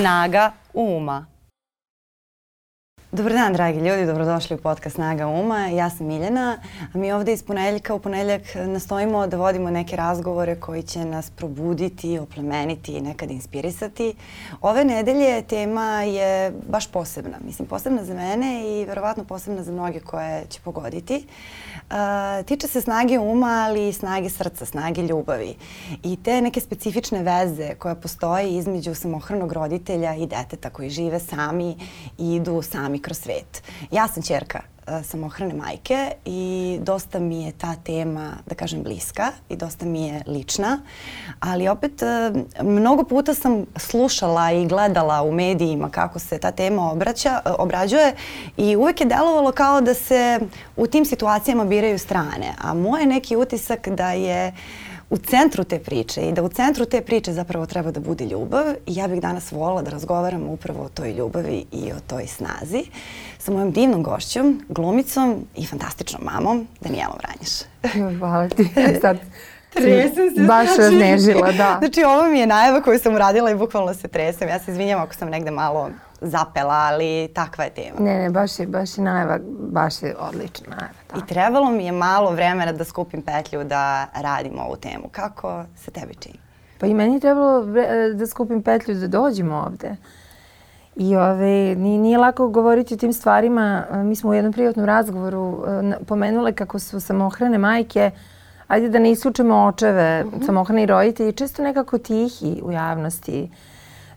Snaga uma. Dobar dan, dragi ljudi, dobrodošli u podcast Snaga Uma. Ja sam Miljana, a mi ovde iz ponedeljka u ponedeljak nastojimo da vodimo neke razgovore koji će nas probuditi, oplemeniti i nekad inspirisati. Ove nedelje tema je baš posebna. Mislim, posebna za mene i verovatno posebna za mnoge koje će pogoditi. Uh, tiče se snage uma, ali i snage srca, snage ljubavi. I te neke specifične veze koje postoje između samohranog roditelja i deteta koji žive sami i idu sami kroz svet. Ja sam čerka uh, samohrane majke i dosta mi je ta tema, da kažem, bliska i dosta mi je lična. Ali opet, uh, mnogo puta sam slušala i gledala u medijima kako se ta tema obraća, uh, obrađuje i uvek je delovalo kao da se u tim situacijama biraju strane. A moj neki utisak da je uh, u centru te priče i da u centru te priče zapravo treba da bude ljubav i ja bih danas volila da razgovaram upravo o toj ljubavi i o toj snazi sa mojom divnom gošćom, glumicom i fantastičnom mamom Danijelom Vranješ. Hvala ti. Sad Tresem se. Baš znači, raznežila, da. Znači ovo mi je najava koju sam uradila i bukvalno se tresem. Ja se izvinjam ako sam negde malo zapela, ali takva je tema. Ne, ne, baš je, baš je najava, baš je odlična najava. Da. I trebalo mi je malo vremena da skupim petlju da radim ovu temu. Kako se tebi čini? Pa i meni je trebalo da skupim petlju da dođemo ovde. I ove, nije, nije lako govoriti o tim stvarima. Mi smo u jednom privatnom razgovoru pomenule kako su samohrane majke, ajde da ne isključimo očeve, mhm. -huh. samohrani roditelji, često nekako tihi u javnosti.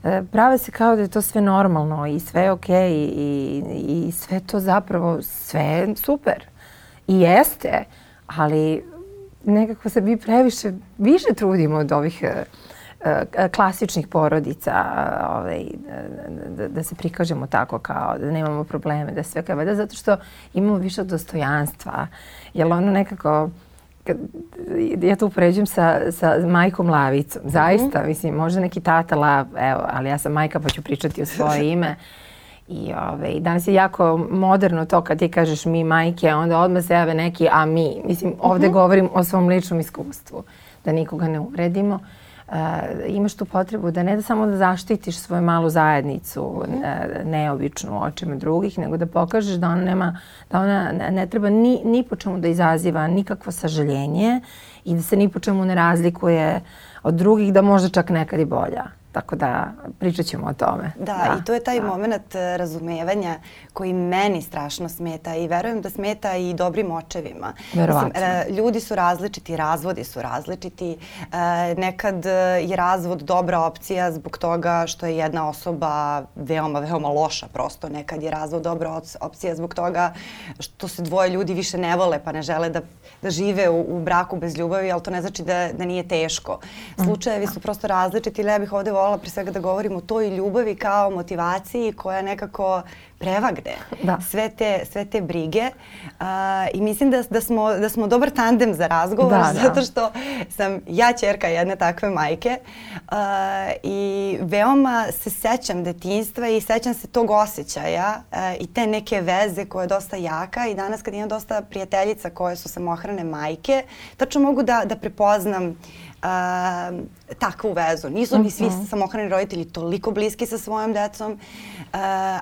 E, prave se kao da je to sve normalno i sve ok i, i, i sve to zapravo sve super. I jeste, ali nekako se mi previše više trudimo od ovih e, e, klasičnih porodica ovaj, da, da se prikažemo tako kao da nemamo probleme, da sve kao da zato što imamo više dostojanstva. Jer ono nekako kad, ja to upoređujem sa, sa majkom Lavicom. Zaista, mm -hmm. mislim, možda neki tata Lav, evo, ali ja sam majka pa ću pričati o svoje ime. I ove, danas je jako moderno to kad ti kažeš mi majke, onda odmah se jave neki a mi. Mislim, ovde mm -hmm. govorim o svom ličnom iskustvu, da nikoga ne uvredimo. Uh, uh, imaš tu potrebu da ne da samo da zaštitiš svoju malu zajednicu uh, neobičnu u očima drugih, nego da pokažeš da ona nema, da ona ne, ne treba ni, ni po čemu da izaziva nikakvo sažaljenje i da se ni po čemu ne razlikuje od drugih, da možda čak nekad i bolja. Tako da pričat ćemo o tome. Da, da i to je taj da. moment eh, razumevanja koji meni strašno smeta i verujem da smeta i dobrim očevima. Verovatno. Mislim, eh, ljudi su različiti, razvodi su različiti. Eh, nekad je razvod dobra opcija zbog toga što je jedna osoba veoma, veoma loša prosto. Nekad je razvod dobra opcija zbog toga što se dvoje ljudi više ne vole pa ne žele da, da žive u, u braku bez ljubavi, ali to ne znači da, da nije teško. Mm. Slučajevi su prosto različiti, ali ja bih ovde volela pre svega da govorim o toj ljubavi kao motivaciji koja nekako prevagne da. sve, te, sve te brige uh, i mislim da, da, smo, da smo dobar tandem za razgovor da, da. zato što sam ja čerka jedne takve majke uh, i veoma se sećam detinstva i sećam se tog osjećaja uh, i te neke veze koja je dosta jaka i danas kad imam dosta prijateljica koje su samohrane majke, tačno mogu da, da prepoznam uh, uh, takvu vezu. Nisu ni svi mhm. samohrani roditelji toliko bliski sa svojom decom, uh,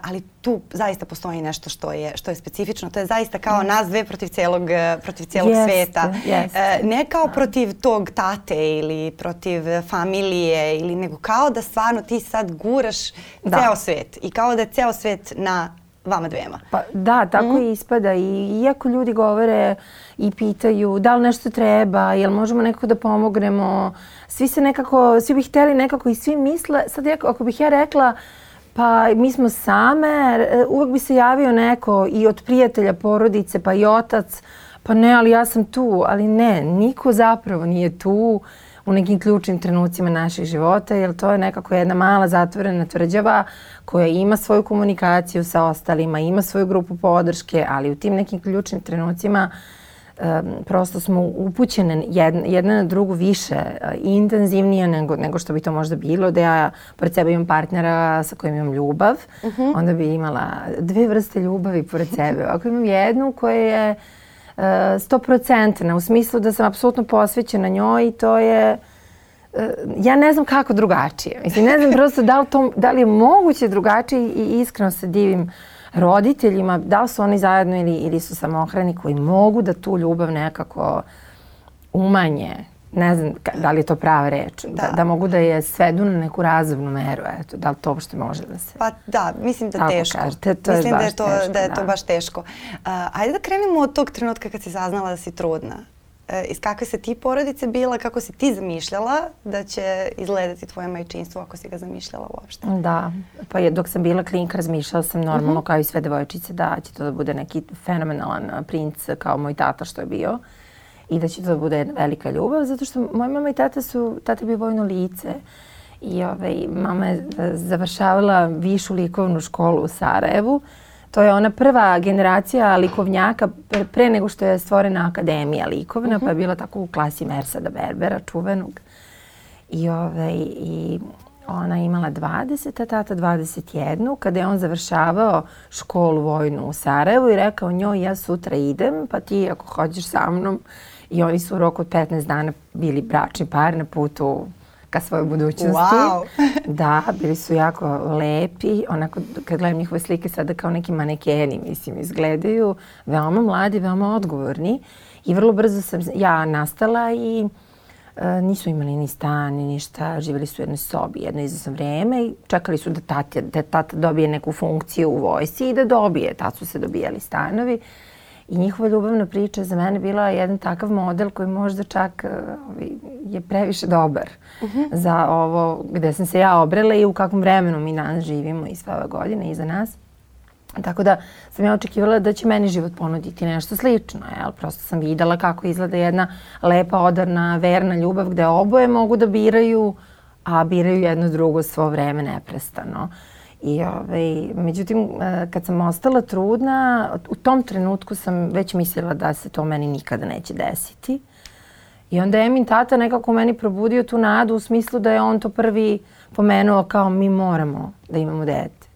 ali tu zaista postoji nešto što je, što je specifično. To je zaista kao mhm. nas dve protiv celog, protiv celog yes, sveta. Yes. Uh, ne kao da. protiv tog tate ili protiv familije, ili nego kao da stvarno ti sad guraš da. ceo svet i kao da je ceo svet na vama dvema. Pa da, tako mm. i ispada i iako ljudi govore i pitaju da li nešto treba, jel možemo nekako da pomognemo, svi se nekako, svi bi hteli nekako i svi misle, sad ja, ako bih ja rekla pa mi smo same, uvek bi se javio neko i od prijatelja, porodice, pa i otac, pa ne, ali ja sam tu, ali ne, niko zapravo nije tu. Uh, u nekim ključnim trenucima naših života, jer to je nekako jedna mala zatvorena tvrđava koja ima svoju komunikaciju sa ostalima, ima svoju grupu podrške, ali u tim nekim ključnim trenucima um, prosto smo upućene jedna, jedna na drugu više uh, intenzivnije nego, nego što bi to možda bilo, da ja pored sebe imam partnera sa kojim imam ljubav, uh mhm. -huh. onda bi imala dve vrste ljubavi pored sebe. Ako imam jednu koja je sto procentna, u smislu da sam apsolutno posvećena njoj i to je ja ne znam kako drugačije. Mislim, ne znam prosto da li, to, da li je moguće drugačije i iskreno se divim roditeljima, da li su oni zajedno ili, ili su samohrani koji mogu da tu ljubav nekako umanje. Ne znam da li je to prava reč. Da. da, da mogu da je svedu na neku razumnu meru. Eto, da li to uopšte može da se... Pa da, mislim da Tako teško. Kažete, to mislim je da je to, teško, da je to da. baš teško. Uh, ajde da krenemo od tog trenutka kad si saznala da si trudna. E, iz kakve se ti porodice bila, kako si ti zamišljala da će izgledati tvoje majčinstvo ako si ga zamišljala uopšte? Da, pa je, dok sam bila klinka razmišljala sam normalno uh mhm. -huh. kao i sve devojčice da će to da bude neki fenomenalan princ kao moj tata što je bio i da će to da bude jedna velika ljubav zato što moja mama i tata su, tata bio vojno lice i ovaj, mama je e, završavala višu likovnu školu u Sarajevu To je ona prva generacija likovnjaka pre nego što je stvorena akademija likovna, uh -huh. pa je mhm. bila tako u klasi Mersada Berbera, čuvenog. I, ovaj, i ona je imala 20, a tata 21. Kada je on završavao školu vojnu u Sarajevu i rekao njoj ja sutra idem, pa ti ako hođeš sa mnom. I oni su u roku od 15 dana bili bračni par na putu ka svojoj budućnosti. Wow. da, bili su jako lepi. Onako, kad gledam njihove slike sada kao neki manekeni, mislim, izgledaju veoma mladi, veoma odgovorni. I vrlo brzo sam ja nastala i e, nisu imali ni stan, ni ništa. Živjeli su u jednoj sobi jedno izvesno vreme i čekali su da tata, da tata dobije neku funkciju u vojsi i da dobije. Tad su se dobijali stanovi. I njihova ljubavna priča za mene bila jedan takav model koji možda čak ovaj, je previše dobar uh mhm. -huh. za ovo gde sam se ja obrela i u kakvom vremenu mi danas živimo i sve ove godine iza nas. Tako da sam ja očekivala da će meni život ponuditi nešto slično. Jel? Prosto sam videla kako izgleda jedna lepa, odarna, verna ljubav gde oboje mogu da biraju, a biraju jedno drugo svo vreme neprestano. Uh, I ovaj, međutim, e, kad sam ostala trudna, u tom trenutku sam već mislila da se to meni nikada neće desiti. I onda je Emin tata nekako meni probudio tu nadu u smislu da je on to prvi pomenuo kao mi moramo da imamo dete.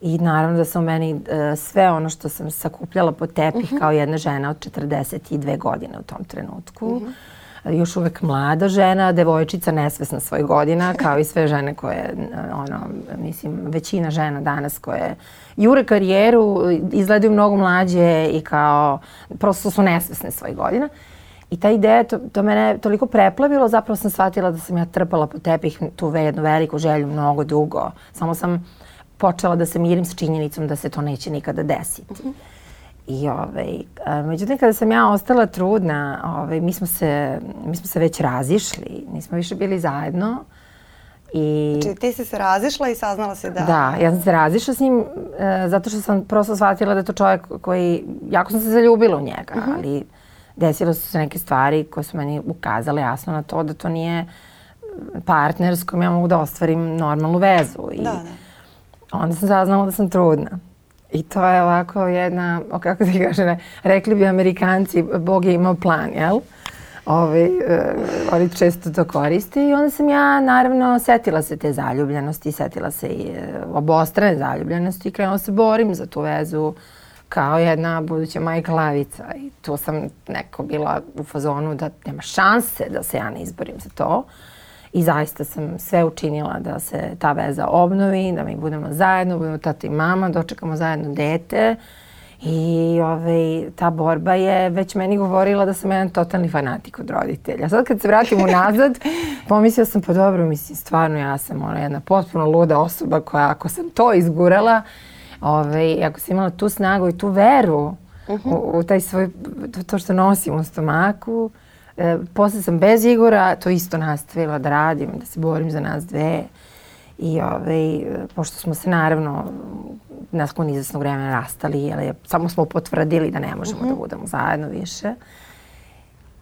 I naravno da se u meni uh, sve ono što sam sakupljala po tepih uh mhm. -huh. kao jedna žena od 42 godine u tom trenutku. Uh mhm. -huh još uvek mlada žena, devojčica nesvesna svoj godina, kao i sve žene koje, ono, mislim, većina žena danas koje jure karijeru, izgledaju mnogo mlađe i kao, prosto su nesvesne svoj godina. I ta ideja, to, to mene toliko preplavilo, zapravo sam shvatila da sam ja trpala po tepih tu jednu veliku želju mnogo dugo. Samo sam počela da se mirim s činjenicom da se to neće nikada desiti. Uh -huh. I ovaj, međutim, kada sam ja ostala trudna, ovaj, mi, smo se, mi smo se već razišli, nismo više bili zajedno. I... Znači ti si se razišla i saznala si da... Da, ja sam se razišla s njim e, zato što sam prosto shvatila da je to čovjek koji, jako sam se zaljubila u njega, uh mhm. -huh. ali desilo su se neke stvari koje su meni ukazale jasno na to da to nije partner s kojim ja mogu da ostvarim normalnu vezu. I da, da. Onda sam saznala da sam trudna. I to je ovako jedna, o kako ti kaže, rekli bi amerikanci, Bog je imao plan, jel? Ovi, uh, oni često to koriste i onda sam ja naravno setila se te zaljubljenosti, setila se i uh, obostrane zaljubljenosti i krenula se borim za tu vezu kao jedna buduća majka lavica i tu sam neko bila u fazonu da nema šanse da se ja ne izborim za to. Uh, I zaista sam sve učinila da se ta veza obnovi, da mi budemo zajedno, budemo tata i mama, dočekamo zajedno dete. I ovaj, ta borba je već meni govorila da sam jedan totalni fanatik od roditelja. Sad kad se vratim unazad, pomislila sam pa dobro, mislim, stvarno ja sam ona jedna potpuno luda osoba koja ako sam to izgurala, ovaj, ako sam imala tu snagu i tu veru uh -huh. u, u taj svoj, to, to što nosim u stomaku, E, posle sam bez Igora to isto nastavila da radim, da se borim za nas dve. I ovaj, pošto smo se naravno nakon izvesnog vremena rastali, ali samo smo potvrdili da ne možemo uh -huh. da mhm. budemo zajedno više.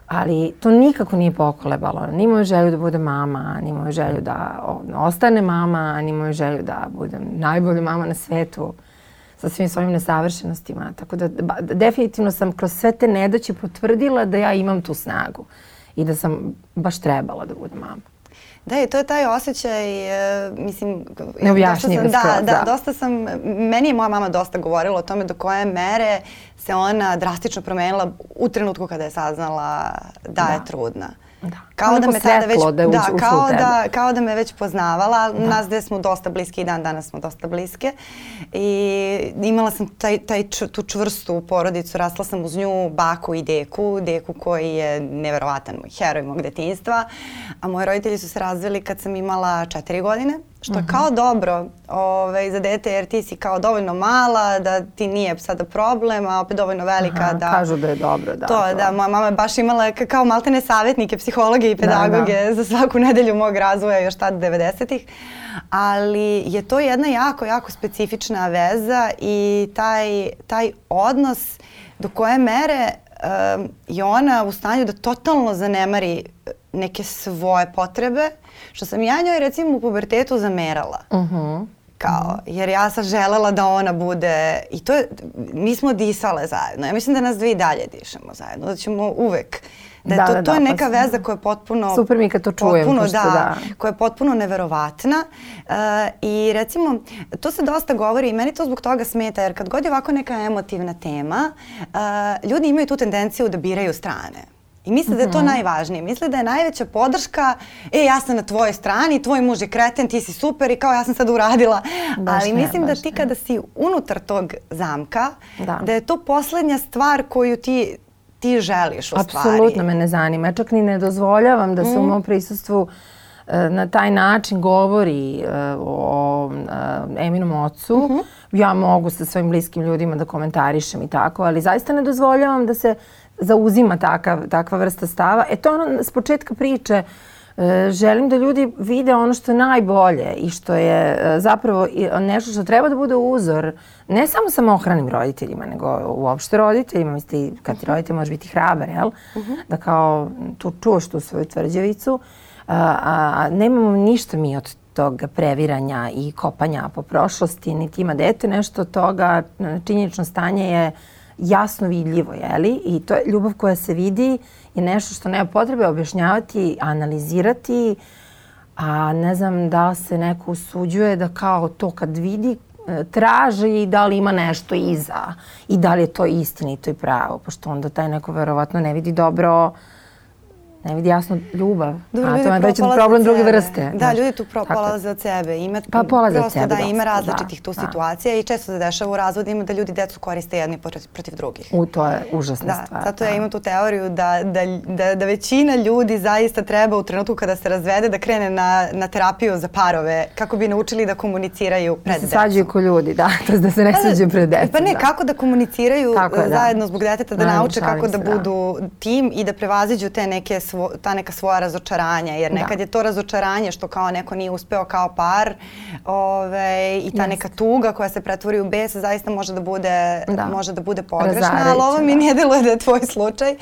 Ali to nikako nije pokolebalo. Ni moju želju da bude mama, ni moju želju da ostane mama, ni moju želju da budem najbolja mama na svetu sa svim svojim nesavršenostima. Tako da ba, definitivno sam kroz sve te nedaće potvrdila da ja imam tu snagu i da sam baš trebala da budem mama. Da, i to je taj osjećaj, e, mislim... Neobjašnjiv da, da, da, dosta sam, meni je moja mama dosta govorila o tome do koje mere se ona drastično promenila u trenutku kada je saznala da, da. je trudna. Da. Kao Kao da me tada već da da, kao tebe. da kao da me već poznavala. Nas gde smo dosta bliski i dan danas smo dosta bliske. I imala sam taj, taj tu čvrstu porodicu, rasla sam uz nju baku i deku, deku koji je neverovatan moj heroj mog detinjstva. A moji roditelji su se razveli kad sam imala četiri godine što je kao dobro ovaj, za dete jer ti si kao dovoljno mala da ti nije sada problem, a opet dovoljno velika Aha, da... Kažu da je dobro, da. To, da, moja mama je baš imala ka- kao maltene savjetnike, psihologe i pedagoge za svaku nedelju mog razvoja još tad 90-ih. Ali je to jedna jako, jako specifična veza i taj, taj odnos do koje mere um, je ona u stanju da totalno zanemari neke svoje potrebe, što sam ja njoj recimo u pubertetu zamerala. Mhm. Kao, jer ja sam želela da ona bude, i to je, mi smo disale zajedno. Ja mislim da nas dve i dalje dišemo zajedno, da ćemo uvek, da, Da, to, da, to je da, pa neka s- veza koja je potpuno... Super mi kad to čujem, Potpuno, pošto da, da. koja je potpuno neverovatna. Uh, I recimo, to se dosta govori i meni to zbog toga smeta, jer kad god je ovako neka emotivna tema, uh, ljudi imaju tu tendenciju da biraju strane. I misle da je to Mhm. najvažnije. Misle da je najveća podrška, e, ja sam na tvojoj strani, tvoj muž je kreten, ti si super i kao ja sam sad uradila. Baš Ali ne, mislim da ti ne. kada si unutar tog zamka, Da. da je to poslednja stvar koju ti ti želiš u stvari. Apsolutno me ne zanima. Ja čak ni ne dozvoljavam da se u Mm. mom prisustvu e, na taj način govori e, o e, Eminom ocu. Mhm. Ja mogu sa svojim bliskim ljudima da komentarišem i tako, ali zaista ne dozvoljavam da se zauzima takav, takva vrsta stava. E to ono s početka priče E, želim da ljudi vide ono što je najbolje i što je e, zapravo nešto što treba da bude uzor ne samo samohranim roditeljima, nego uopšte roditeljima. Mislim, kad ti roditelj može biti hrabar, jel? Da kao tu čuvaš tu svoju tvrđavicu. A, a, a nemamo ništa mi od tog previranja i kopanja po prošlosti, niti ima dete nešto od toga. Činjenično stanje je jasno vidljivo, jeli? I to je ljubav koja se vidi je nešto što nema potrebe objašnjavati, analizirati, a ne znam da se neko usuđuje da kao to kad vidi e, traži i da li ima nešto iza i da li je to istinito i pravo, pošto onda taj neko verovatno ne vidi dobro ne vidi jasno ljubav. Dobro, a to je već problem druge vrste. Da, ljudi tu pro- polaze od sebe. Ima, Pa polaze od prosto sebe da, ima različitih da, tu da. situacija i često se dešava u razvodima da ljudi decu koriste jedni protiv, protiv drugih. U, to je užasna Da, stvar. zato ja imam tu teoriju da, da, da, da većina ljudi zaista treba u trenutku kada se razvede da krene na, na terapiju za parove kako bi naučili da komuniciraju Da pred se decom. svađaju ko ljudi, da, to da se ne Pa da, svađaju pred decom. Pa ne, da. kako da komuniciraju da. zajedno zbog deteta, da nauče kako da se, da. budu tim i da prevaziđu te neke svo, ta neka svoja razočaranja. Jer Da. nekad je to razočaranje što kao neko nije uspeo kao par ove, i ta Jeste. neka tuga koja se pretvori u bes zaista može da bude, Da. može da bude pogrešna. Razarajuće, Ali ovo mi da. nije deluje da je tvoj slučaj.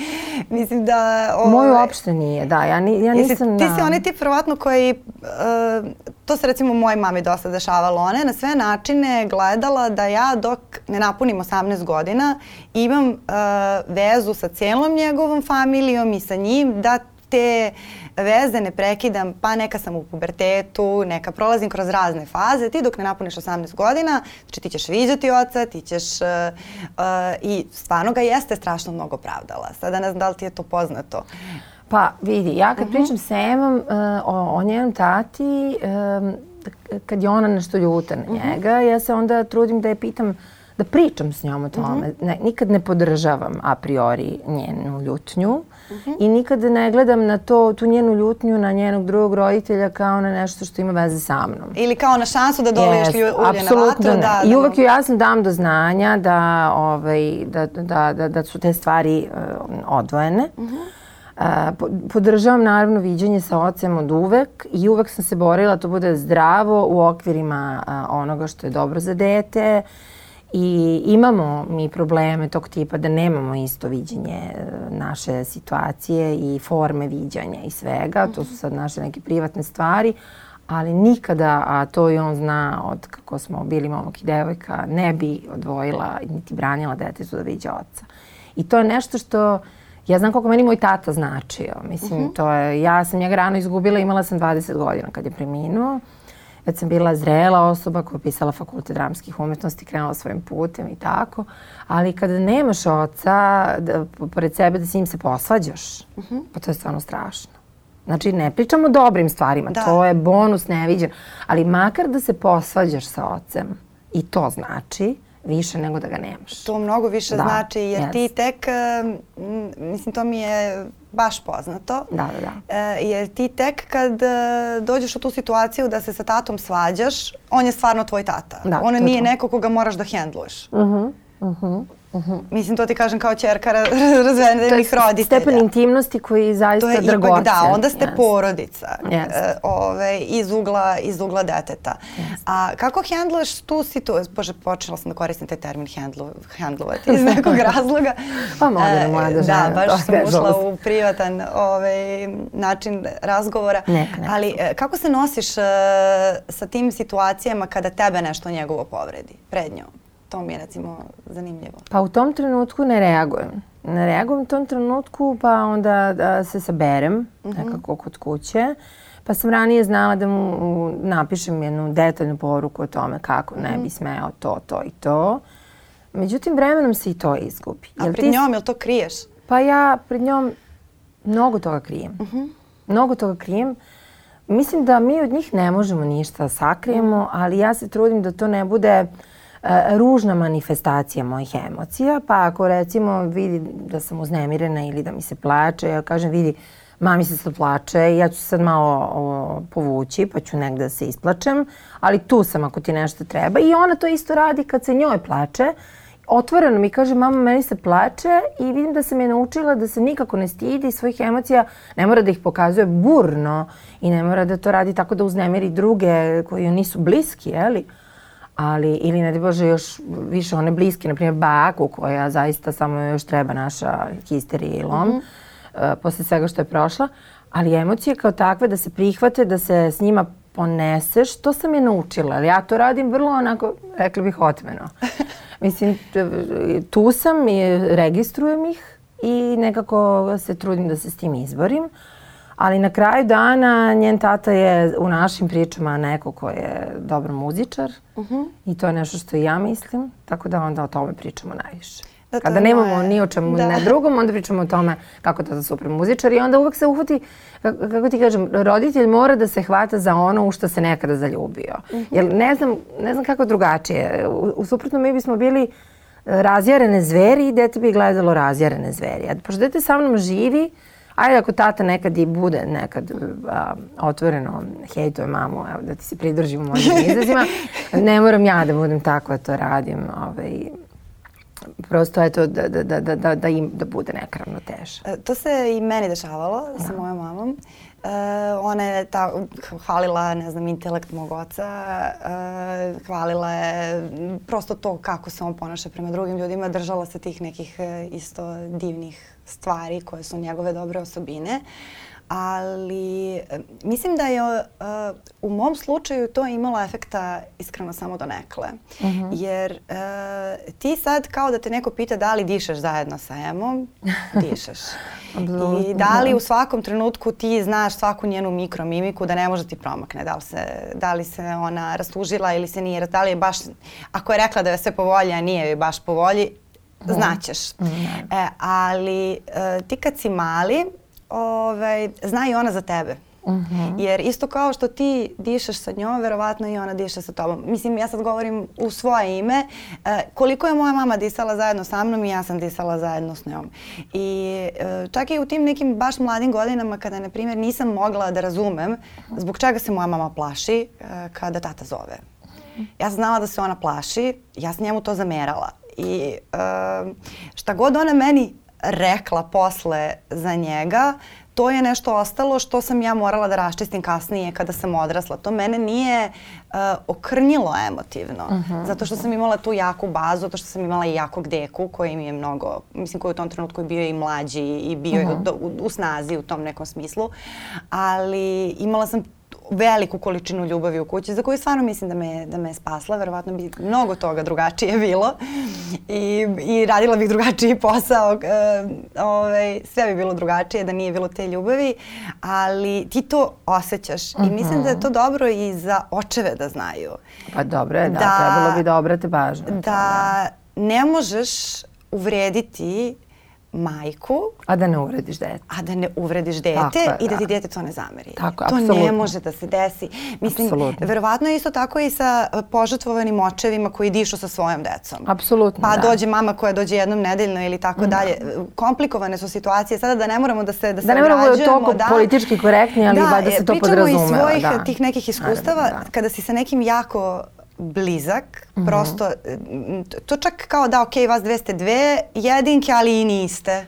Mislim da... Moj ovaj, uopšte nije, da. Ja, ni, ja Jesi, nisam... ti da. si onaj tip verovatno koji, e, to se recimo mojoj mami dosta dešavalo, ona je na sve načine gledala da ja dok ne napunim 18 godina imam e, vezu sa cijelom njegovom familijom i sa njim da te veze ne prekidam, pa neka sam u pubertetu, neka prolazim kroz razne faze, ti dok ne napuniš 18 godina, znači ti ćeš viđati oca, ti ćeš, e, e, i stvarno ga jeste strašno mnogo pravdala. Sada ne znam da li ti je to poznato. Pa vidi, ja Mhm. kad pričam s Emom uh, o, o njenom tati, um, kad je ona nešto ljuta Mhm. na njega, ja se onda trudim da je pitam, da pričam s njom o tome. Mhm. Ne, nikad ne podržavam a priori njenu ljutnju Mhm. i nikad ne gledam na to, tu njenu ljutnju na njenog drugog roditelja kao na nešto što ima veze sa mnom. Ili kao na šansu da doliješ lju- ulje na vatru. ne. Da, I da, uvek joj jasno dam do znanja da, ovaj, da, da, da, da su te stvari uh, odvojene. A, po- podržavam naravno viđenje sa ocem od uvek i uvek sam se borila da to bude zdravo u okvirima onoga što je dobro za dete i imamo mi probleme tog tipa da nemamo isto viđenje e, naše situacije i forme viđanja i svega. To su sad naše neke privatne stvari, ali nikada, a to i on zna od kako smo bili momak i devojka, ne bi odvojila niti branila detetu da viđa oca. I to je nešto što Ja znam koliko meni moj tata značio. Mislim, to je, ja sam njega rano izgubila, imala sam 20 godina kad je preminuo. Već sam bila zrela osoba koja je pisala fakultet dramskih umetnosti, krenula svojim putem i tako. Ali kada nemaš oca, da, pored sebe da s njim se posvađaš, pa to je stvarno strašno. Znači, ne pričamo o dobrim stvarima, Da. to je bonus neviđen. Ali makar da se posvađaš sa ocem, i to znači više nego da ga nemaš. To mnogo više Da, znači jer ti jest. tek, um, mislim to mi je baš poznato, Da, da, da. E, jer ti tek kad e, dođeš u tu situaciju da se sa tatom svađaš, on je stvarno tvoj tata. Da, on nije to. neko koga moraš da hendluješ. Mhm, mhm. Mislim, to ti kažem kao čerka ra- razvedenih roditelja. stepen intimnosti koji je zaista To je dragocen. ipak, da, onda ste Jeste. porodica Jeste. e, ove, iz, ugla, iz ugla deteta. A kako hendluješ tu situaciju? Bože, počela sam da koristim taj termin hendlu, hendlovati iz nekog razloga. Pa moderna E, mlada Da, baš sam ušla u privatan ovaj, način razgovora. Neka, neka. Ali e, kako se nosiš e, sa tim situacijama kada tebe nešto njegovo povredi pred njom? To mi je recimo zanimljivo. Pa u tom trenutku ne reagujem. Ne reagujem u tom trenutku, pa onda da se saberem nekako kod kuće. Pa sam ranije znala da mu napišem jednu detaljnu poruku o tome kako ne bi smeo to, to i to. Međutim, vremenom se i to izgubi. A Jel pred ti- njom, jel to kriješ? Pa ja pred njom mnogo toga krijem. Mnogo toga krijem. Mislim da mi od njih ne možemo ništa sakrijemo, ali ja se trudim da to ne bude e, ružna manifestacija mojih emocija. Pa ako recimo vidi da sam uznemirena ili da mi se plače, ja kažem vidi mami se sad plače, ja ću se sad malo o, povući pa ću negde da se isplačem, ali tu sam ako ti nešto treba. I ona to isto radi kad se njoj plače otvoreno mi kaže mama meni se plače i vidim da sam je naučila da se nikako ne stidi svojih emocija, ne mora da ih pokazuje burno i ne mora da to radi tako da uznemiri druge koji nisu bliski, jeli? Ali, ili ne Bože još više one bliske, na primjer baku koja zaista samo još treba naša histerija i lom, e, posle svega što je prošla. Ali emocije kao takve da se prihvate, da se s njima poneseš, to sam je naučila. Ali ja to radim vrlo onako, rekla bih, otmeno. Mislim, tu sam i registrujem ih i nekako se trudim da se s tim izborim. Ali na kraju dana njen tata je u našim pričama neko ko je dobar muzičar i to je nešto što i ja mislim, tako da onda o tome pričamo najviše. Da, Kada nemamo moje- ni o čemu da. ne drugom, onda pričamo o tome kako tata super muzičar i onda uvek se uhvati, kako, ti kažem, roditelj mora da se hvata za ono u što se nekada zaljubio. Jer ne znam, ne znam kako drugačije. U, u suprotnom mi bismo bili e, razjarene zveri i dete bi gledalo razjarene zveri. A pošto dete sa mnom živi, ajde ako tata nekad i bude nekad a, otvoreno hejtuje mamu, evo da ti se pridružim u mojim izrazima, ne moram ja da budem tako da to radim. Ovaj, prosto eto da, da, da, da, da, da, im, da bude neka ravnoteža. E, To se i meni dešavalo sa mojom mamom. E, ona je ta, hvalila, ne znam, intelekt mog oca, e, hvalila je prosto to kako se on ponaša prema drugim ljudima, držala se tih nekih e, isto divnih stvari koje su njegove dobre osobine. Ali e, mislim da je e, u mom slučaju to imalo efekta iskreno samo do nekle. Jer e, ti sad kao da te neko pita da li dišeš zajedno sa Emom, dišeš. I da li da. u svakom trenutku ti znaš svaku njenu mikromimiku da ne može ti promakne. Da li se, da li se ona rastužila ili se nije, da li je baš, ako je rekla da je sve po volji, a nije joj baš po volji, znaćeš. E, ali e, ti kad si mali, ovaj, zna i ona za tebe. Jer isto kao što ti dišeš sa njom, verovatno i ona diše sa tobom. Mislim, ja sad govorim u svoje ime. E, koliko je moja mama disala zajedno sa mnom i ja sam disala zajedno s njom. I e, čak i u tim nekim baš mladim godinama kada, na primjer, nisam mogla da razumem zbog čega se moja mama plaši e, kada tata zove. Ja sam znala da se ona plaši, ja sam njemu to zamerala. I e, šta god ona meni rekla posle za njega, to je nešto ostalo što sam ja morala da raščistim kasnije kada sam odrasla. To mene nije uh, okrnjilo emotivno. Zato što sam imala tu jaku bazu, zato što sam imala i jakog deku koji mi je mnogo, mislim koji u tom trenutku je bio i mlađi i bio je do- u, u snazi u tom nekom smislu. Ali imala sam veliku količinu ljubavi u kući za koju stvarno mislim da me, da me je spasla. Verovatno bi mnogo toga drugačije bilo i, i radila bih drugačiji posao. E, ovaj, sve bi bilo drugačije da nije bilo te ljubavi, ali ti to osjećaš i mislim da je to dobro i za očeve da znaju. Pa dobro je, da, Da- trebalo bi da obrate pažnju. to, Da ne možeš uvrediti majku. A da ne uvrediš dete. A da ne uvrediš dete Tako je, i da, da ti dete to ne zameri. Tako, to apsolutno. ne može da se desi. Mislim, apsolutno. verovatno je isto tako i sa požrtvovanim očevima koji dišu sa svojom decom. Apsolutno, Pa da. dođe mama koja dođe jednom nedeljno ili tako da. dalje. Komplikovane su situacije. Sada da ne moramo da se da, se da ne moramo da toliko da, politički korektni, ali da, da se to podrazumeva. Da, pričamo iz svojih da. tih nekih iskustava. Naravno, da. Kada si sa nekim jako blizak, mm -hmm. prosto to čak kao da ok, vas dve ste dve jedinke, ali i niste.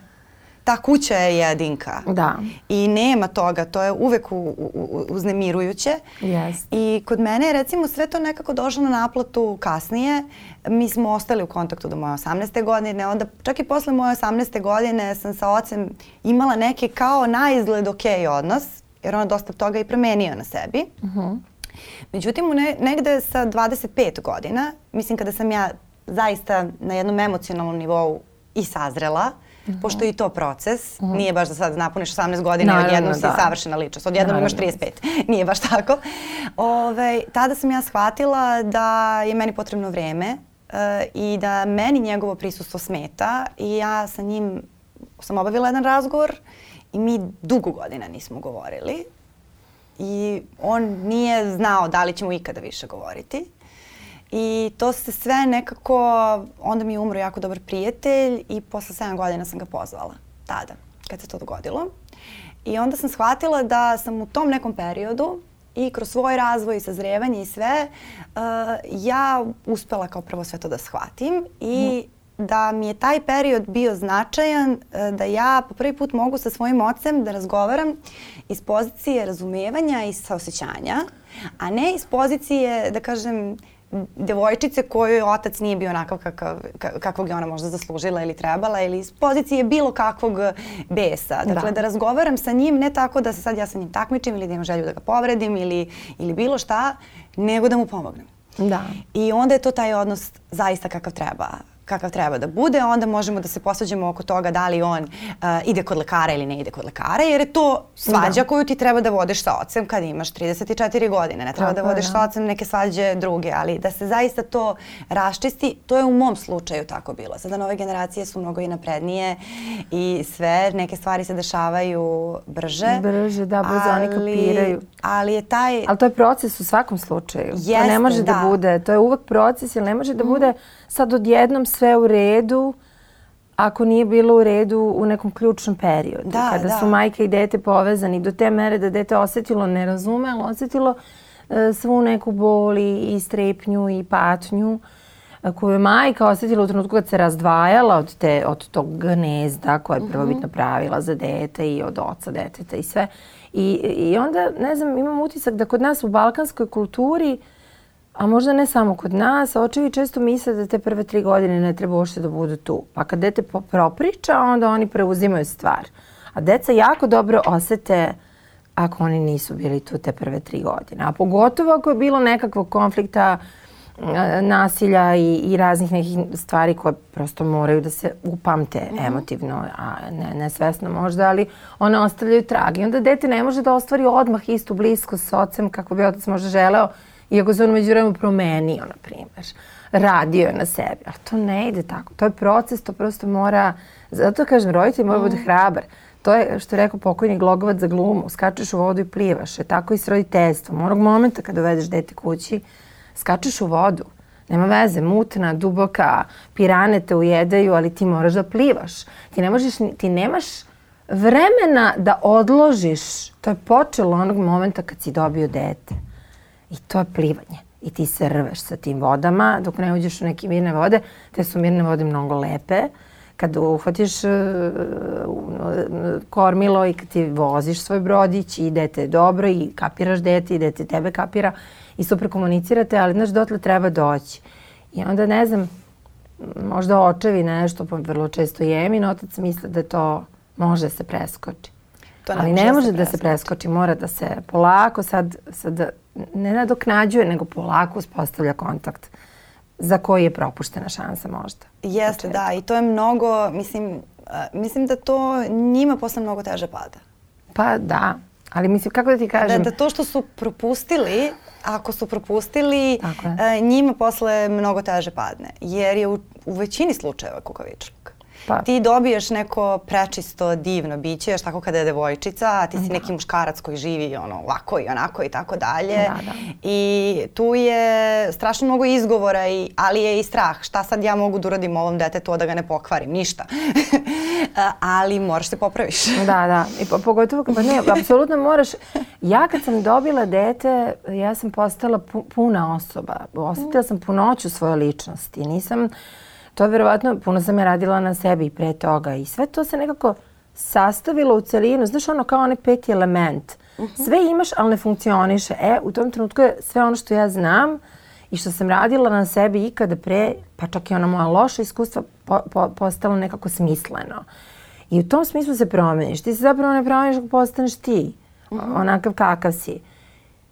Ta kuća je jedinka. Da. I nema toga, to je uvek u, u, uznemirujuće. Yes. I kod mene je recimo sve to nekako došlo na naplatu kasnije. Mi smo ostali u kontaktu do moje 18. godine, onda čak i posle moje 18. godine sam sa ocem imala neki kao na izgled ok odnos, jer on dosta toga i promenio na sebi. Mm -hmm. Međutim, ne, negde sa 25 godina, mislim kada sam ja zaista na jednom emocionalnom nivou i sazrela, Mm -hmm. pošto je i to proces. Mm -hmm. Nije baš da sad napuniš 18 godina i odjednom si da. savršena ličnost. Odjednom imaš 35. Nije baš tako. Ove, tada sam ja shvatila da je meni potrebno vreme uh, i da meni njegovo prisustvo smeta i ja sa njim sam obavila jedan razgovor i mi dugo godina nismo govorili i on nije znao da li ćemo ikada više govoriti. I to se sve nekako, onda mi je umro jako dobar prijatelj i posle 7 godina sam ga pozvala, tada, kad se to dogodilo. I onda sam shvatila da sam u tom nekom periodu i kroz svoj razvoj i sazrevanje i sve, uh, ja uspela kao prvo sve to da shvatim i mm. Da mi je taj period bio značajan uh, da ja po prvi put mogu sa svojim ocem da razgovaram iz pozicije razumevanja i saosećanja, a ne iz pozicije, da kažem, devojčice kojoj otac nije bio onakav kakav, kakvog je ona možda zaslužila ili trebala ili iz pozicije bilo kakvog besa. Dakle, da. da razgovaram sa njim ne tako da se sad ja sa njim takmičim ili da imam želju da ga povredim ili, ili bilo šta, nego da mu pomognem. Da. I onda je to taj odnos zaista kakav treba kakav treba da bude, onda možemo da se posvađamo oko toga da li on uh, ide kod lekara ili ne ide kod lekara, jer je to svađa da. koju ti treba da vodiš sa ocem kad imaš 34 godine. Ne treba Tako da vodiš da. sa ocem neke svađe druge, ali da se zaista to raščisti, to je u mom slučaju tako bilo. Sada nove generacije su mnogo i naprednije i sve, neke stvari se dešavaju brže. Brže, da, brzo ali, oni kapiraju. Ali je taj... Ali to je proces u svakom slučaju. Jeste, to ne može da. da bude, to je uvek proces, jer ne može da mm. bude sad odjednom sve u redu ako nije bilo u redu u nekom ključnom periodu. Da, kada da. su majka i dete povezani do te mere da dete osetilo, ne razume, ali osetilo e, svu neku bol i strepnju i patnju e, koju je majka osetila u trenutku kad se razdvajala od, te, od tog gnezda koje je prvobitno mhm. pravila za dete i od oca deteta i sve. I, I onda, ne znam, imam utisak da kod nas u balkanskoj kulturi uh, A možda ne samo kod nas, očevi često misle da te prve tri godine ne treba uopšte da budu tu. Pa kad dete propriča, onda oni preuzimaju stvar. A deca jako dobro osete ako oni nisu bili tu te prve tri godine. A pogotovo ako je bilo nekakvog konflikta, nasilja i, i raznih nekih stvari koje prosto moraju da se upamte mm -hmm. emotivno, a ne, nesvesno možda, ali one ostavljaju trag. I onda dete ne može da ostvari odmah istu bliskost s ocem kako bi otac možda želeo, Iako se on među vremenu promenio, na primjer. Radio je na sebi. A to ne ide tako. To je proces, to prosto mora... Zato kažem, roditelj mora mm. biti hrabar. To je, što je rekao pokojni Glogovac za glumu. Skačeš u vodu i plivaš. E tako i s roditeljstvom. Onog momenta kada dovedeš dete kući, skačeš u vodu. Nema veze, mutna, duboka, pirane te ujedaju, ali ti moraš da plivaš. Ti ne možeš, ti nemaš vremena da odložiš. To je počelo onog momenta kad si dobio dete. I to je plivanje. I ti se rveš sa tim vodama dok ne uđeš u neke mirne vode. Te su mirne vode mnogo lepe. Kad uhvatiš uh, kormilo i kad ti voziš svoj brodić i dete dobro i kapiraš dete i dete tebe kapira i super komunicirate, ali znaš dotle treba doći. I onda ne znam, možda očevi nešto, pa vrlo često i otac misle da to može se preskoči. To ne Ali ne može da se preskoči, mora da se polako sad, sad ne nadoknađuje, nego polako uspostavlja kontakt za koji je propuštena šansa možda. Jeste, da. I to je mnogo, mislim, mislim da to njima posle mnogo teže pada. Pa da, ali mislim, kako da ti kažem? Da, da to što su propustili, ako su propustili, njima posle mnogo teže padne. Jer je u, u većini slučajeva kukavičluk. Pa. Ti dobiješ neko prečisto, divno biće, još tako kada je devojčica, a ti si da. neki muškarac koji živi ono, ovako i onako i tako dalje. Da, da. I tu je strašno mnogo izgovora, i, ali je i strah. Šta sad ja mogu da uradim ovom detetu, da ga ne pokvarim? Ništa. ali moraš se popraviš. da, da. I po, pogotovo, pa ne, apsolutno moraš. Ja kad sam dobila dete, ja sam postala pu, puna osoba. Osetila sam punoću svoje ličnosti. Nisam to je verovatno, puno sam ja radila na sebi pre toga i sve to se nekako sastavilo u celinu. Znaš ono kao onaj peti element. Uh -huh. Sve imaš, ali ne funkcioniše. E, u tom trenutku je sve ono što ja znam i što sam radila na sebi ikada pre, pa čak i ona moja loša iskustva, po, po, postalo nekako smisleno. I u tom smislu se promeniš. Ti se zapravo ne promeniš ako postaneš ti. Uh -huh. Onakav kakav si.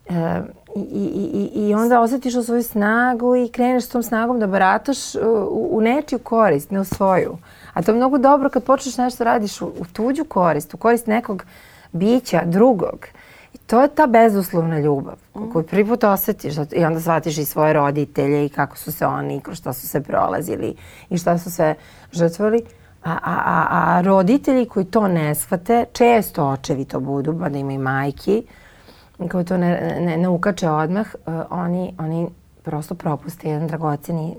E, i, i, I onda osjetiš u svoju snagu i kreneš s tom snagom da barataš u, u nečiju korist, ne u svoju. A to je mnogo dobro kad počneš nešto radiš u, u tuđu korist, u korist nekog bića, drugog. I to je ta bezuslovna ljubav mm. koju prvi put osjetiš i onda shvatiš i svoje roditelje i kako su se oni, kroz šta su se prolazili i šta su sve žrtvali. A, a, a, a roditelji koji to ne shvate, često očevi to budu, pa da ima i majki, koji to ne, ne, ne ukače odmah, uh, oni, oni prosto propuste jedan dragoceni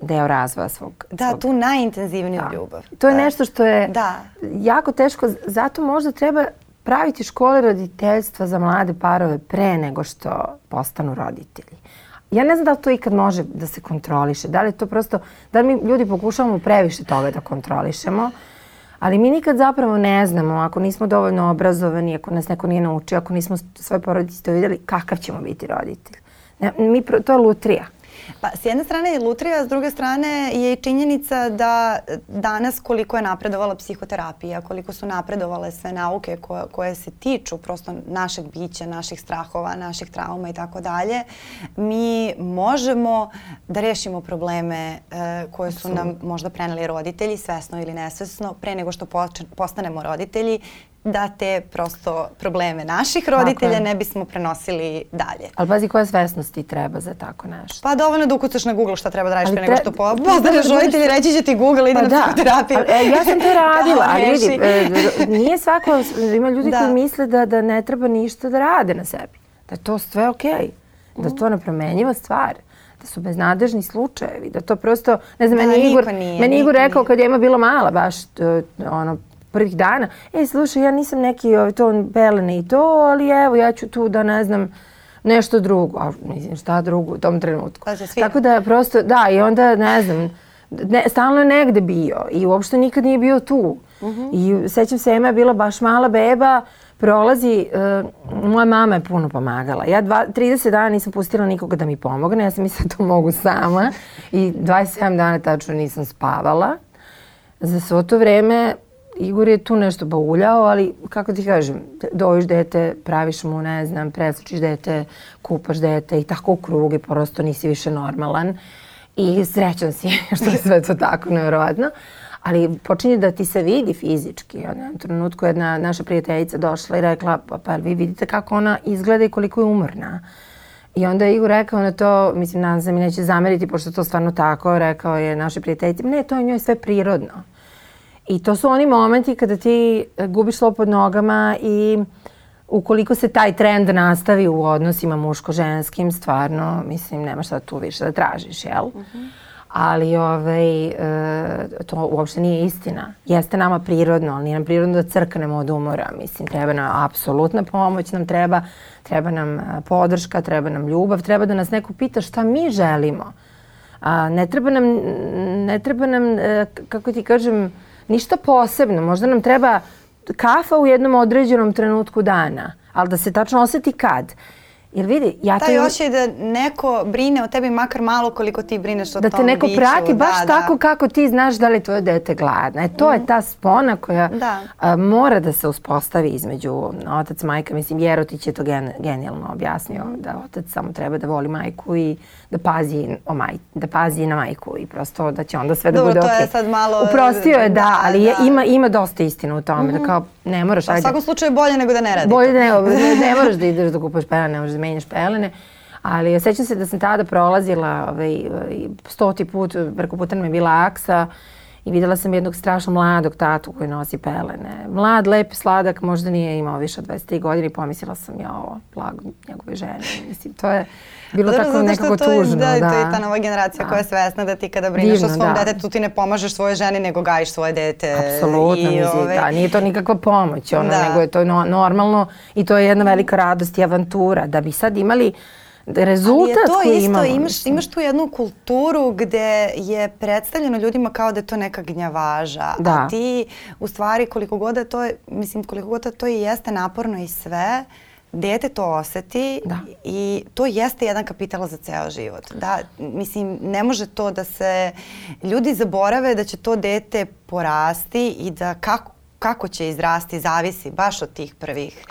deo razvoja svog. Da, svog... tu najintenzivniju da. ljubav. To je da. nešto što je da. jako teško, zato možda treba praviti škole roditeljstva za mlade parove pre nego što postanu roditelji. Ja ne znam da li to ikad može da se kontroliše, da li to prosto, da li mi ljudi pokušavamo previše toga da kontrolišemo, Ali mi nikad zapravo ne znamo, ako nismo dovoljno obrazovani, ako nas neko nije naučio, ako nismo svoje porodice to vidjeli, kakav ćemo biti roditelj. Ne, mi, to je lutrija. Pa, s jedne strane je lutrija, s druge strane je činjenica da danas koliko je napredovala psihoterapija, koliko su napredovale sve nauke koje, koje se tiču prosto našeg bića, naših strahova, naših trauma i tako dalje, mi možemo da rešimo probleme e, koje su nam možda preneli roditelji, svesno ili nesvesno, pre nego što postanemo roditelji da te prosto probleme naših roditelja ne bismo prenosili dalje. Ali pazi koja svesnost ti treba za tako nešto? Pa dovoljno da ukucaš na Google šta treba da radiš pre nego što po, postaneš roditelj reći će ti Google, ide pa na da. psihoterapiju. E, ja sam to radila, ali vidi, e, nije svako, ima ljudi da. koji misle da, da ne treba ništa da rade na sebi. Da je to sve okej. Okay. Da to nepromenjiva stvar da su beznadežni slučajevi, da to prosto, ne znam, da, meni Igor, nije, meni Igor rekao nije. kad je ima bila mala, baš ono, prvih dana, e, slušaj, ja nisam neki ovaj, to pelene i to, ali evo, ja ću tu da ne znam, nešto drugo, a mislim šta drugo u tom trenutku. Pa Tako da prosto, da, i onda ne znam, ne, stalno je negde bio i uopšte nikad nije bio tu. Uh mhm. -huh. I sećam se, Ema je bila baš mala beba, prolazi, uh, moja mama je puno pomagala. Ja dva, 30 dana nisam pustila nikoga da mi pomogne, ja sam mislila da to mogu sama i 27 dana tačno nisam spavala. Za svo to vreme Igor je tu nešto bauljao, ali kako ti kažem, dojiš dete, praviš mu, ne znam, preslučiš dete, kupaš dete i tako u krug i prosto nisi više normalan. I srećan si što je sve to tako nevjerovatno. Ali počinje da ti se vidi fizički. U jednom trenutku jedna naša prijateljica došla i rekla, pa, pa vi vidite kako ona izgleda i koliko je umorna. I onda je Igor rekao na to, mislim, nadam se mi neće zameriti, pošto to stvarno tako, rekao je naše prijateljice, ne, to je njoj sve prirodno. I to su oni momenti kada ti e, gubiš slovo pod nogama i ukoliko se taj trend nastavi u odnosima muško-ženskim, stvarno, mislim, nema šta tu više da tražiš, jel? Uh mhm. -huh. Ali ovaj, e, to uopšte nije istina. Jeste nama prirodno, ali nije nam prirodno da crknemo od umora. Mislim, treba nam apsolutna pomoć, nam treba, treba nam e, podrška, treba nam ljubav, treba da nas neko pita šta mi želimo. A, ne treba nam, ne treba nam, e, kako ti kažem, ništa posebno. Možda nam treba kafa u jednom određenom trenutku dana, ali da se tačno oseti kad. Jer vidi, ja Taj to... osjećaj da neko brine o tebi makar malo koliko ti brineš o da tom Da te neko biću, prati baš da, tako da. kako ti znaš da li tvoje dete gladno. E, to mm. je mhm. ta spona koja da. a, mora da se uspostavi između otac, majka. Mislim, Jerotić je to gen, genijalno objasnio, da otac samo treba da voli majku i da pazi, o maj, da pazi na majku i prosto da će onda sve da Dobro, bude okej. Okay. to je sad malo... Uprostio je, da, da ali da. Ima, ima dosta istine u tome, mm. da mhm. kao ne moraš... Pa, u svakom slučaju bolje nego da ne radite. Bolje ne, ne, ne moraš da ideš da kupaš pelene, ne možeš da menjaš pelene. Ali sećam se da sam tada prolazila ovaj, stoti put, preko puta nam je bila aksa I videla sam jednog strašno mladog tatu koji nosi pelene. Mlad, lep, sladak, možda nije imao više od 23 godine i pomislila sam ja ovo, blago njegove žene. Mislim, to je bilo Dobro, tako nekako to tužno. Da, da, to je ta nova generacija Da. koja je svesna da ti kada brineš Divno, o svom da. detetu ti ne pomažeš svoje ženi nego gajiš svoje dete. Apsolutno, I, ovaj, da, nije to nikakva pomoć, ono, Da. nego je to no, normalno i to je jedna velika radost i avantura. Da bi sad imali rezultat Ali je to koji isto, imamo. imaš, mislim. imaš tu jednu kulturu gde je predstavljeno ljudima kao da je to neka gnjavaža. Da. A ti, u stvari, koliko god da to je, mislim, koliko god da to i jeste naporno i sve, dete to oseti Da. i to jeste jedan kapital za ceo život. Da, mislim, ne može to da se ljudi zaborave da će to dete porasti i da kako kako će izrasti zavisi baš od tih prvih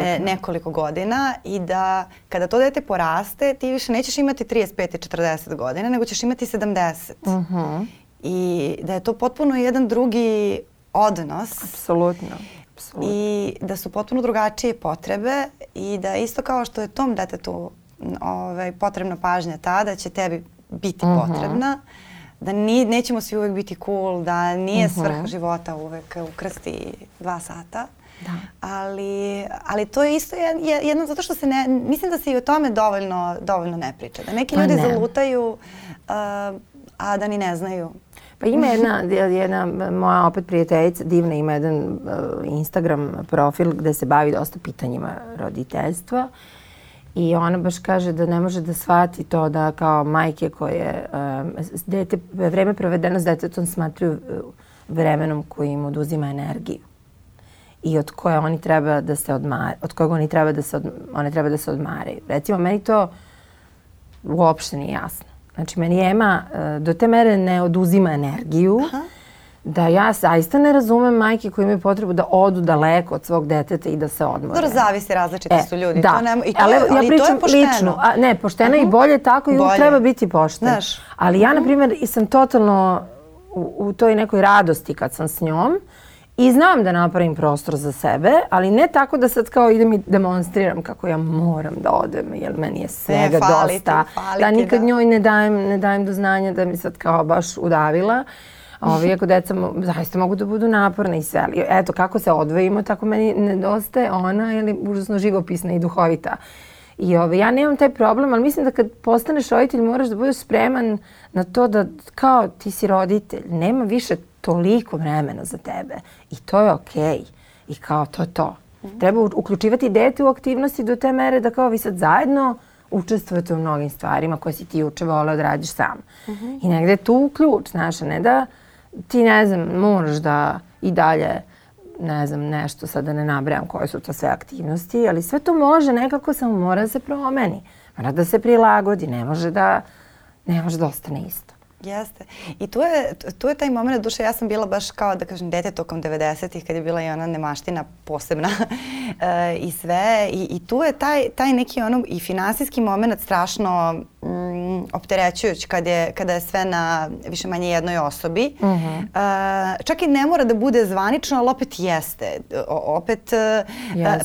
e, nekoliko godina i da kada to dete poraste ti više nećeš imati 35 i 40 godina nego ćeš imati 70. Mhm, I da je to potpuno jedan drugi odnos Apsolutno. Apsolutno. i da su potpuno drugačije potrebe i da isto kao što je tom detetu ovaj, potrebna pažnja tada će tebi biti Mhm. potrebna da ni, nećemo svi uvek biti cool, da nije Mhm. svrha života uvek ukrasti dva sata. Da. Ali, ali to je isto jed- je- jedno zato što se ne, mislim da se i o tome dovoljno, dovoljno ne priča. Da neki Pa ljudi ne. zalutaju, uh, a da ni ne znaju. Pa ima jedna, jedna moja opet prijateljica, divna, ima jedan uh, Instagram profil gde se bavi dosta pitanjima roditeljstva. I ona baš kaže da ne može da shvati to da kao majke koje um, dete, vreme provedeno s detetom smatruju vremenom koji im oduzima energiju i od koje oni treba da se odmare, od kojeg oni treba da se, od, one treba da se odmaraju. Recimo, meni to uopšte nije jasno. Znači, meni Ema do te mere ne oduzima energiju da ja zaista ne razumem majke koji imaju potrebu da odu daleko od svog deteta i da se odmore. Dobro, zavisi, različiti su ljudi. Da, To nema, i to, ali, je- ali ja to pričam je pošteno. lično. A, ne, pošteno i bolje tako i Bolje. treba biti pošten. Znaš. Ali ja, na primjer, i sam totalno u, u toj nekoj radosti kad sam s njom i znam da napravim prostor za sebe, ali ne tako da sad kao idem i demonstriram kako ja moram da odem, jer meni je svega fali ti, dosta. fali da ti, nikad da. njoj ne dajem, ne dajem do znanja da mi sad kao baš udavila. Ovi, ako deca zaista mogu da budu naporne i sve. Ali eto, kako se odvojimo, tako meni nedostaje ona, je užasno živopisna i duhovita. I ove, ja nemam taj problem, ali mislim da kad postaneš roditelj moraš da budeš spreman na to da kao ti si roditelj, nema više toliko vremena za tebe i to je okej. I kao to je to. Treba u- uključivati dete u aktivnosti do te mere da kao vi sad zajedno učestvujete u mnogim stvarima koje si ti juče voleo da radiš sam. I negde je tu ključ, znaš, a ne da ti ne znam, moraš da i dalje ne znam, nešto sad da ne nabrajam koje su to sve aktivnosti, ali sve to može nekako samo mora da se promeni. Mora da se prilagodi, ne može da, ne može da ostane isto. Jeste. I tu je, tu je taj moment, duše ja sam bila baš kao da kažem dete tokom 90-ih kad je bila i ona nemaština posebna e, i sve. I, I tu je taj, taj neki ono i finansijski moment strašno mm, opterećujuć kad je, kada je sve na više manje jednoj osobi. Mhm. E, čak i ne mora da bude zvanično, ali opet jeste. O, opet, e,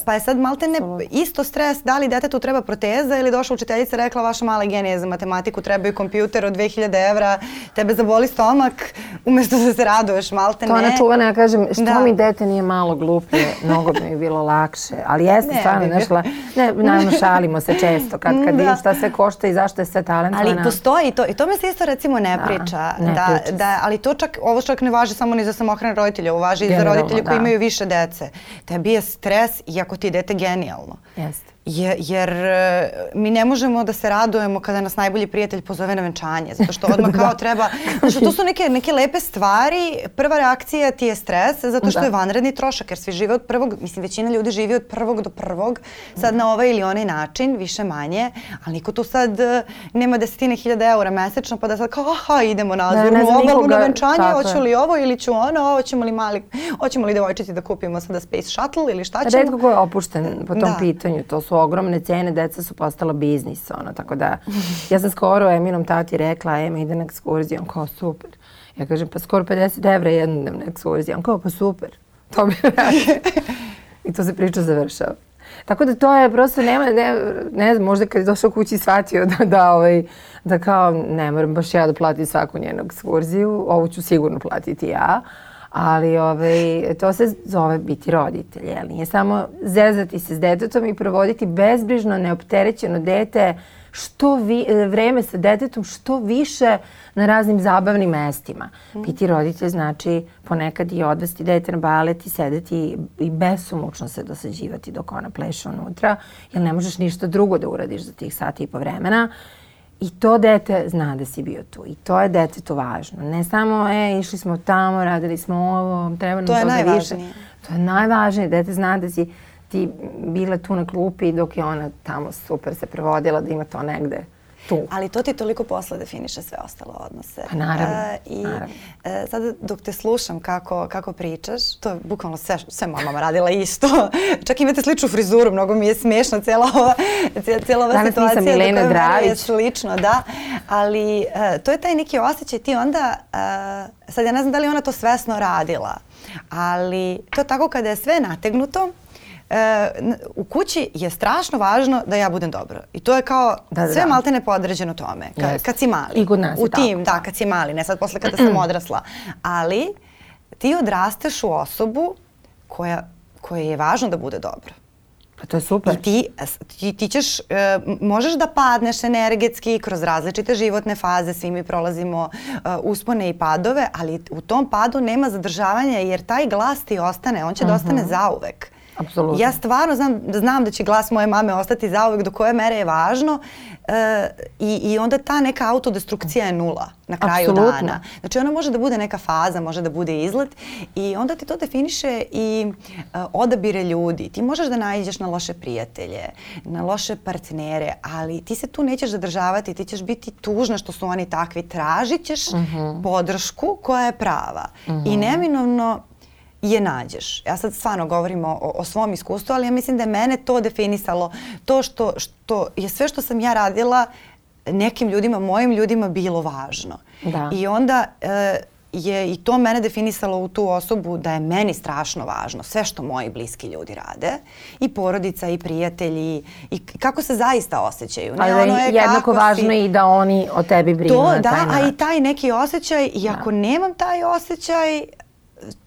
pa je sad malte ne isto stres da li detetu treba proteza ili došla učiteljica i rekla vaša mala genija za matematiku trebaju kompjuter od 2000 evra, tebe zaboli stomak umesto da se raduješ malte To ne. ona čuvana, ja kažem, što Da. mi dete nije malo gluplje, mnogo bi mi bilo lakše. Ali jeste Ne, stvarno, bi znaš, bilo. la- ne, naravno šalimo se često kad, kad Da. vidim šta sve košta i zašto je sve talentovana. Ali postoji i to i tome se isto recimo ne Da, priča. ne da, priča da, ali to čak, ovo čak ne važi samo ni za samohrane roditelje, ovo važi i za roditelje koji da. imaju više dece. Tebi je stres iako ti je dete genijalno. Jeste. Je, jer e, mi ne možemo da se radujemo kada nas najbolji prijatelj pozove na venčanje, zato što odmah kao treba, znači to su neke, neke lepe stvari, prva reakcija ti je stres, zato što Da. je vanredni trošak, jer svi žive od prvog, mislim većina ljudi živi od prvog do prvog, sad na ovaj ili onaj način, više manje, ali niko tu sad e, nema desetine hiljada eura mesečno, pa da sad kao aha idemo na ne Azurnu obalu na venčanje, tako hoću li ovo ili ću ono, hoćemo li mali, hoćemo li devojčici da kupimo sada space shuttle ili šta ćemo. Redko ko je opušten po tom Da. pitanju. To su ogromne cene, deca su postala biznis. Ono, tako da, ja sam skoro Eminom tati rekla, Ema ide na ekskurziju. On kao, super. Ja kažem, pa skoro 50 evra jednodnevna ekskurzija. On kao, pa super. To bi rekao. I to se priča završava. Tako da to je prosto, nema, ne, ne znam, možda kad je došao kući shvatio da, da, ovaj, da kao ne moram baš ja da platim svaku njenu ekskurziju, ovu ću sigurno platiti ja, ali ovaj, to se zove biti roditelj, jel? Nije samo zezati se s detetom i provoditi bezbrižno, neopterećeno dete, što vi, e, vreme sa detetom što više na raznim zabavnim mestima. Mm. Biti roditelj znači ponekad i odvesti dete na balet i sedeti i besomučno se dosađivati dok ona pleše unutra, jer ne možeš ništa drugo da uradiš za tih sati i po vremena. I to dete zna da si bio tu. I to je detetu važno. Ne samo, e, išli smo tamo, radili smo ovo, treba nam to toga više. To je najvažnije. Dete zna da si ti bile tu na klupi dok je ona tamo super se prevodila, da ima to negde tu. Ali to ti toliko posle definiše sve ostalo odnose. Pa naravno. E, I naravno. E, sada dok te slušam kako, kako pričaš, to je bukvalno sve, sve moja mama radila isto. Čak imate sličnu frizuru, mnogo mi je smiješna cijela ova, cijela ova Danas situacija. Danas nisam Milena Dravić. Je slično, da. Ali e, to je taj neki osjećaj. Ti onda, e, sad ja ne znam da li ona to svesno radila, ali to je tako kada je sve nategnuto, e, u kući je strašno važno da ja budem dobro. I to je kao da, da, sve da. maltene podređeno tome. Ka, yes. Kad si mali. I kod nas U tim, tako. da, kad si mali. Ne sad posle kada sam odrasla. Ali ti odrasteš u osobu koja, koja je važno da bude dobra. Pa to je super. I ti, ti, ti ćeš, uh, možeš da padneš energetski kroz različite životne faze, svi mi prolazimo uh, uspone i padove, ali u tom padu nema zadržavanja jer taj glas ti ostane, on će uh -huh. da ostane mhm. zauvek. Apsolutno. Ja stvarno znam, znam da će glas moje mame ostati zauvek do koje mere je važno e, i, i onda ta neka autodestrukcija je nula na kraju Absolutno. dana. Znači ona može da bude neka faza, može da bude izlet i onda ti to definiše i uh, odabire ljudi. Ti možeš da nađeš na loše prijatelje, na loše partnere, ali ti se tu nećeš zadržavati, ti ćeš biti tužna što su oni takvi. Tražit ćeš uh mhm. -huh. podršku koja je prava. Uh -huh. I mhm. neminovno je nađeš. Ja sad stvarno govorim o, o svom iskustvu, ali ja mislim da je mene to definisalo. To što, što je sve što sam ja radila nekim ljudima, mojim ljudima bilo važno. Da. I onda e, je i to mene definisalo u tu osobu da je meni strašno važno sve što moji bliski ljudi rade i porodica i prijatelji i kako se zaista osjećaju. Ne, Ali ono je jednako važno si... i da oni o tebi brinu to, na da, taj a i taj neki osjećaj i ako da. nemam taj osjećaj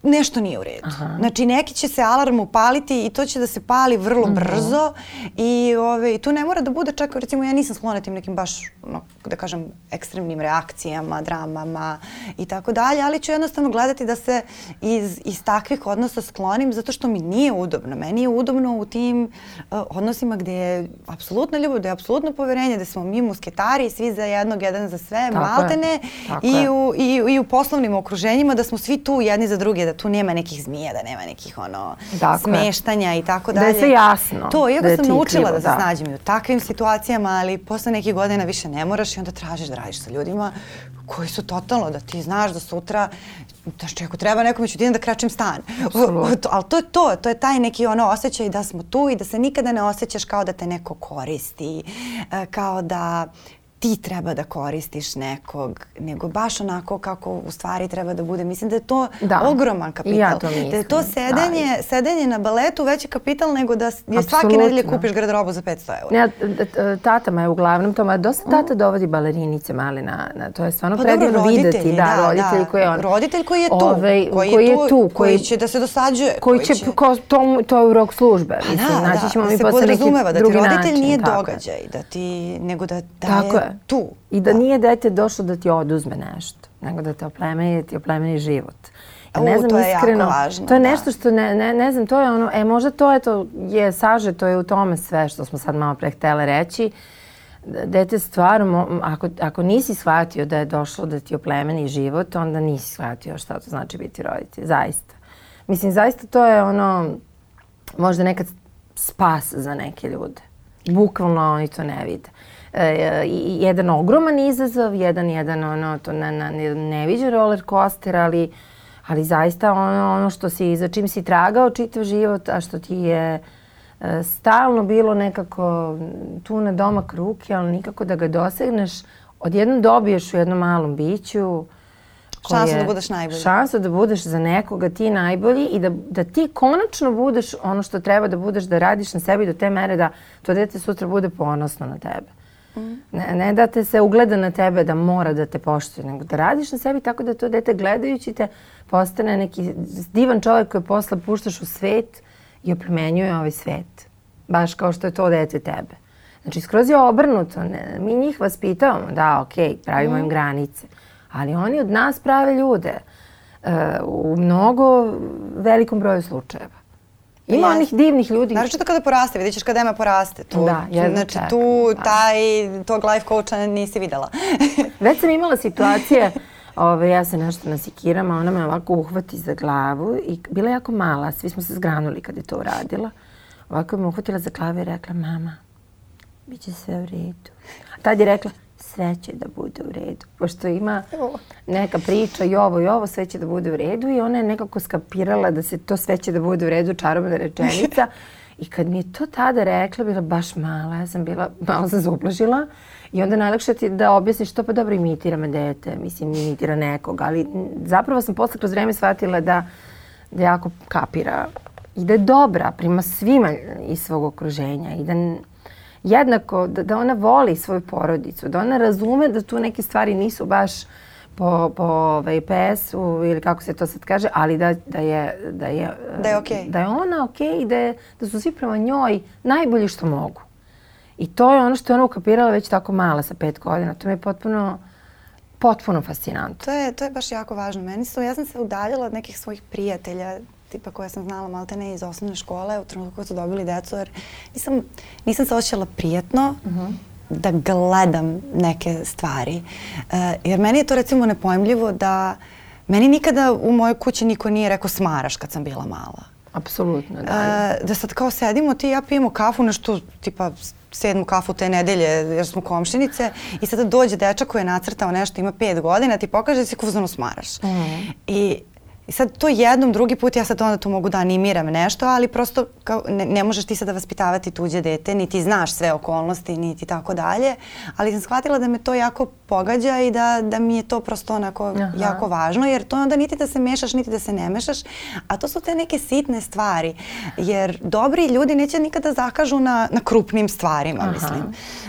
nešto nije u redu. Aha. Znači neki će se alarm upaliti i to će da se pali vrlo mm -hmm. brzo i ove, tu ne mora da bude čak, recimo ja nisam sklona tim nekim baš, no, da kažem, ekstremnim reakcijama, dramama i tako dalje, ali ću jednostavno gledati da se iz, iz takvih odnosa sklonim zato što mi nije udobno. Meni je udobno u tim uh, odnosima gde je apsolutna ljubav, gde je apsolutno poverenje, da smo mi musketari, svi za jednog, jedan za sve, tako maltene je. Tako i, u, i, i u poslovnim okruženjima da smo svi tu jedni za druge, da tu nema nekih zmija, da nema nekih ono dakle. smeštanja i tako dalje. Da je sve jasno. To, iako da sam naučila krivo, da se da. snađem i u takvim situacijama, ali posle nekih godina više ne moraš i onda tražiš da radiš sa ljudima koji su totalno, da ti znaš da sutra da što ako treba nekome ću ti da kračim stan. Ali to je to, to je taj neki ono osjećaj da smo tu i da se nikada ne osjećaš kao da te neko koristi, e, kao da ti treba da koristiš nekog, nego baš onako kako u stvari treba da bude. Mislim da je to da. ogroman kapital. Ja to mislim. Da je to sedenje, da. sedenje na baletu veći kapital nego da je svake nedelje kupiš garderobu za 500 eura. Ja, tata me uglavnom to, ma dosta tata dovodi balerinice male na, na to je stvarno pa predivno videti. Da, da, roditelj da. koji je on. Roditelj koji je tu. Ovaj, koji, koji je tu. Koji, koji će da se dosađuje. Koji, koji će, ko, to, to je urok službe. Pa mislim, da, znači ćemo da, mi posle neki drugi način. Da ti roditelj nije događaj, da ti, nego da, da je tu. I da, da nije dete došlo da ti oduzme nešto, nego da te oplemeni, da ti oplemeni život. Ja ne znam, to je iskreno, jako važno. To je da. nešto što ne, ne, ne znam, to je ono, e možda to je to, je saže, to je u tome sve što smo sad malo pre htele reći. Dete stvarno, ako, ako nisi shvatio da je došlo da ti oplemeni život, onda nisi shvatio šta to znači biti roditelj, zaista. Mislim, zaista to je ono, možda nekad spas za neke ljude. Bukvalno oni to ne vide. E, jedan ogroman izazov, jedan, jedan ono, to ne, ne, neviđen roller coaster, ali, ali zaista ono, ono što si, za čim si tragao čitav život, a što ti je e, stalno bilo nekako tu na domak ruke, ali nikako da ga dosegneš, odjednom dobiješ u jednom malom biću Šansu da budeš najbolji. Šansu da budeš za nekoga ti najbolji i da, da ti konačno budeš ono što treba da budeš, da radiš na sebi do te mere da to dete sutra bude ponosno na tebe. Ne, ne da te se ugleda na tebe da mora da te poštuje, nego da radiš na sebi tako da to dete gledajući te postane neki divan čovjek koji posle puštaš u svet i oplemenjuje ovaj svet. Baš kao što je to dete tebe. Znači, skroz je obrnuto. Ne, mi njih vaspitavamo, da, okay, pravimo mm. im granice. Ali oni od nas prave ljude uh, u mnogo velikom broju slučajeva. Ima yes. onih divnih ljudi. Naravno to kada poraste, vidit ćeš kada Ema poraste. Tu, da, jedno Znači čeka. tu da. taj, tog life coacha nisi videla. Već sam imala situacije, ove, ja se nešto nasikiram, a ona me ovako uhvati za glavu i bila je jako mala, svi smo se zgranuli kad je to uradila. Ovako me uhvatila za glavu i rekla, mama, bit će sve u redu. A tad je rekla, sve će da bude u redu. Pošto ima neka priča i ovo i ovo, sve će da bude u redu i ona je nekako skapirala da se to sve će da bude u redu, čarobna rečenica. I kad mi je to tada rekla, bila baš mala, ja sam bila, malo sam zublažila. I onda najlakše ti da objasniš to, pa dobro imitira me dete, mislim imitira nekog, ali zapravo sam posle kroz vreme shvatila da, da jako kapira i da je dobra prima svima iz svog okruženja i da jednako, da, da ona voli svoju porodicu, da ona razume da tu neke stvari nisu baš po, po ovaj, PS-u ili kako se to sad kaže, ali da, da je da je da je, okay. da je ona okej okay i da, je, da su svi prema njoj najbolji što mogu. I to je ono što je ona ukapirala već tako mala sa pet godina. To mi je potpuno potpuno fascinantno. To je, to je baš jako važno. Meni su, ja sam se udaljila od nekih svojih prijatelja tipa koje sam znala malte ne iz osnovne škole u trenutku kad su dobili decu jer nisam, nisam se osjećala prijatno uh -huh. da gledam neke stvari. Uh, jer meni je to recimo nepojmljivo da meni nikada u mojoj kući niko nije rekao smaraš kad sam bila mala. Apsolutno, da. Uh, da sad kao sedimo ti i ja pijemo kafu nešto tipa sedmu kafu te nedelje jer smo komšinice i sada dođe dečak koji je nacrtao nešto, ima pet godina, ti pokaže da si kuvzano smaraš. Mm. I I sad to jednom, drugi put ja sad onda tu mogu da animiram nešto, ali prosto kao, ne, ne možeš ti sada vaspitavati tuđe dete, niti znaš sve okolnosti, niti tako dalje, ali sam shvatila da me to jako pogađa i da, da mi je to prosto onako Aha. jako važno, jer to onda niti da se mešaš, niti da se ne mešaš, a to su te neke sitne stvari, jer dobri ljudi neće nikada zakažu na, na krupnim stvarima, Aha. mislim,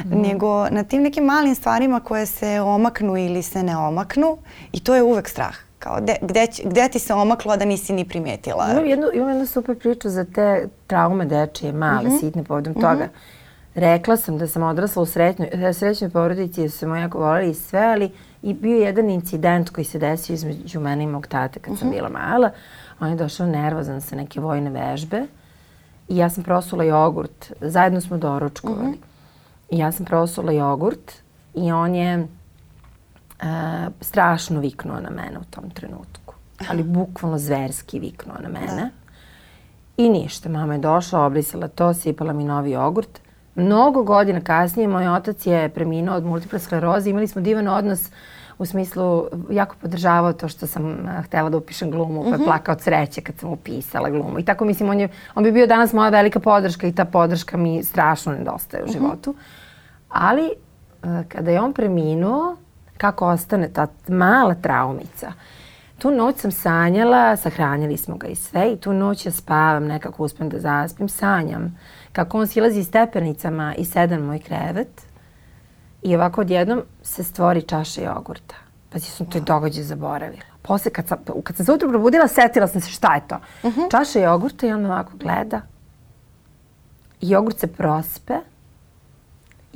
mm. nego na tim nekim malim stvarima koje se omaknu ili se ne omaknu i to je uvek strah. Kao, de, gde, gde ti se omaklo, da nisi ni primetila? Imam jednu, imam jednu super priču za te traume dečije, male, mm -hmm. sitne povodom mm -hmm. toga. Rekla sam da sam odrasla u sretnoj, e, srećnoj porodici, su me jako volali i sve, ali i bio jedan incident koji se desio između mene i mog tate kad mm -hmm. sam bila mala. On je došao nervozan sa neke vojne vežbe i ja sam prosula jogurt. Zajedno smo doručkovali. Mm -hmm. I ja sam prosula jogurt i on je uh, strašno viknuo na mene u tom trenutku. Ali bukvalno zverski viknuo na mene. Da. I ništa, mama je došla, obrisala to, sipala mi novi jogurt. Mnogo godina kasnije moj otac je preminuo od multiple skleroze. Imali smo divan odnos u smislu jako podržavao to što sam uh, htela da upišem glumu, pa je mhm. plakao od sreće kad sam upisala glumu. I tako mislim, on, je, on bi bio danas moja velika podrška i ta podrška mi strašno nedostaje u mhm. životu. Ali uh, kada je on preminuo, kako ostane ta mala traumica. Tu noć sam sanjala, sahranjali smo ga i sve i tu noć ja spavam, nekako uspem da zaspim, sanjam kako on silazi stepenicama i sedam moj krevet i ovako odjednom se stvori čaša jogurta. Pa ti sam to događaj zaboravila. Posle kad sam, kad sam se utro probudila, setila sam se šta je to. Uh mhm. -huh. Čaša jogurta i on ovako gleda. I jogurt se prospe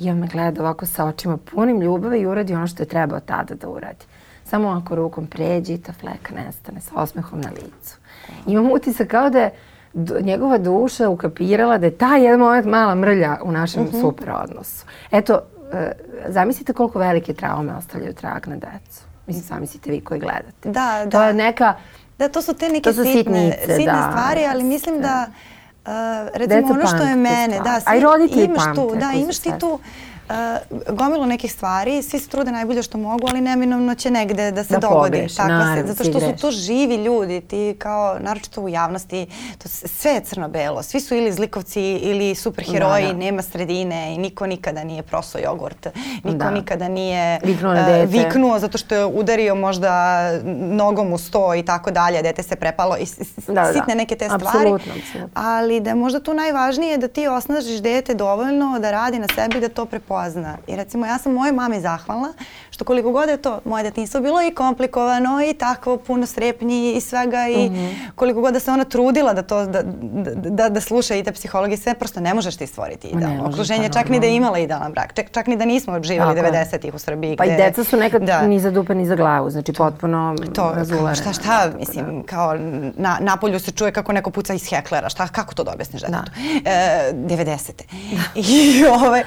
I on me gleda ovako sa očima punim ljubave i uradi ono što je trebao tada da uradi. Samo ako rukom pređe i ta fleka nestane sa osmehom na licu. Imam utisak kao da je njegova duša ukapirala da je ta jedan moment mala mrlja u našem mm -hmm. super odnosu. Eto, e, zamislite koliko velike traume ostavljaju trag na decu. Mislim, zamislite vi koji gledate. Da, da. To je neka... Da, to su te neke to su sitne, sitnice, sitne da, stvari, ali mislim da... Uh, recimo Deca ono što je mene, da, a i roditelji imaš. Tu, da, imaš ti tu uh, gomilu nekih stvari, svi se trude najbolje što mogu, ali neminovno će negde da se Da dogodi. pogreši, Tako naravno, se, zato što su to živi ljudi, ti kao, naročito u javnosti, to sve je crno-belo. Svi su ili zlikovci ili superheroji, Da, da. nema sredine i niko nikada nije proso jogurt. Niko Da. nikada nije Viknuo uh, viknuo zato što je udario možda nogom u sto i tako dalje, dete se prepalo i Da, da. sitne neke te stvari. Apsolutno. Ali da je možda tu najvažnije da ti osnažiš dete dovoljno da radi na sebi da to prepozna. I recimo ja sam mojoj mami zahvalna što koliko god je to moje detinjstvo bilo i komplikovano i takvo puno strepnji i svega i Mhm. koliko god da se ona trudila da to da, da, da, da sluša i te psihologi sve prosto ne možeš ti stvoriti idealno okruženje pa čak ni da je imala idealan brak čak, čak ni da nismo živjeli Tako je. 90-ih u Srbiji Pa i deca su nekad da. ni za dupe ni za glavu, znači potpuno to, razularena. šta, šta, Tako da. mislim, kao na, napolju se čuje kako neko puca iz heklera, šta, kako to da objasniš detetu? E, 90. I, ovaj, e,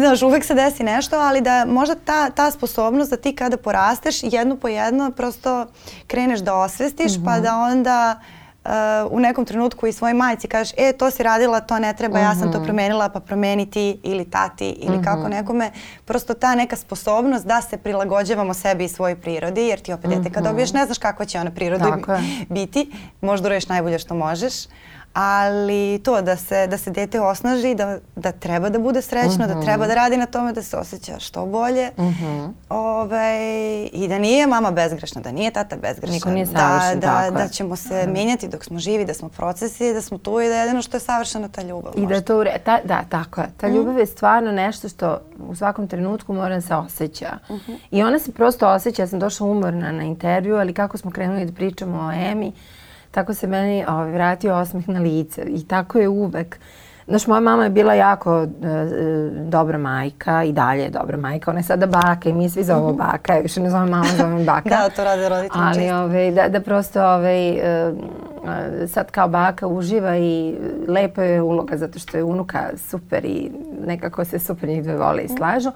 znaš, uvek se desi nešto, ali da možda ta, ta sposobnost da ti kada porasteš jedno po jedno prosto kreneš da osvestiš, pa Mhm. da onda e, u nekom trenutku i svojoj majci kažeš, e, to si radila, to ne treba, ja Mhm. sam to promenila, pa promeni ti ili tati ili kako nekome. Prosto ta neka sposobnost da se prilagođavamo sebi i svojoj prirodi, jer ti opet dete kad dobiješ ne znaš kakva će ona priroda Mhm. Biti, možda uradiš najbolje što možeš, ali to da se, da se dete osnaži, da, da treba da bude srećno, Mhm. da treba da radi na tome, da se osjeća što bolje ovaj, i da nije mama bezgrešna, da nije tata bezgrešan, Niko nije da, savršen, da, tako da ćemo se menjati dok smo živi, da smo procesi, da smo tu i da je jedino što je savršeno ta ljubav. I da je to u re... ta, da, tako je. Ta Mhm. ljubav je stvarno nešto što u svakom trenutku mora da se osjeća. Mhm. I ona se prosto osjeća. Ja sam došla umorna na intervju, ali kako smo krenuli da pričamo o Emi, tako se meni ovaj, vratio osmeh na lice. I tako je uvek. Znaš, moja mama je bila jako e, e, dobra majka i dalje je dobra majka. Ona je sada baka i mi svi zovemo baka. Ja više ne zovem mama, zovem baka. Mhm. Da, to rade roditelji Ali često. ovaj, da, da prosto ovaj, e, sad kao baka uživa i lepa je uloga zato što je unuka super i nekako se super njih dve vole i slažu.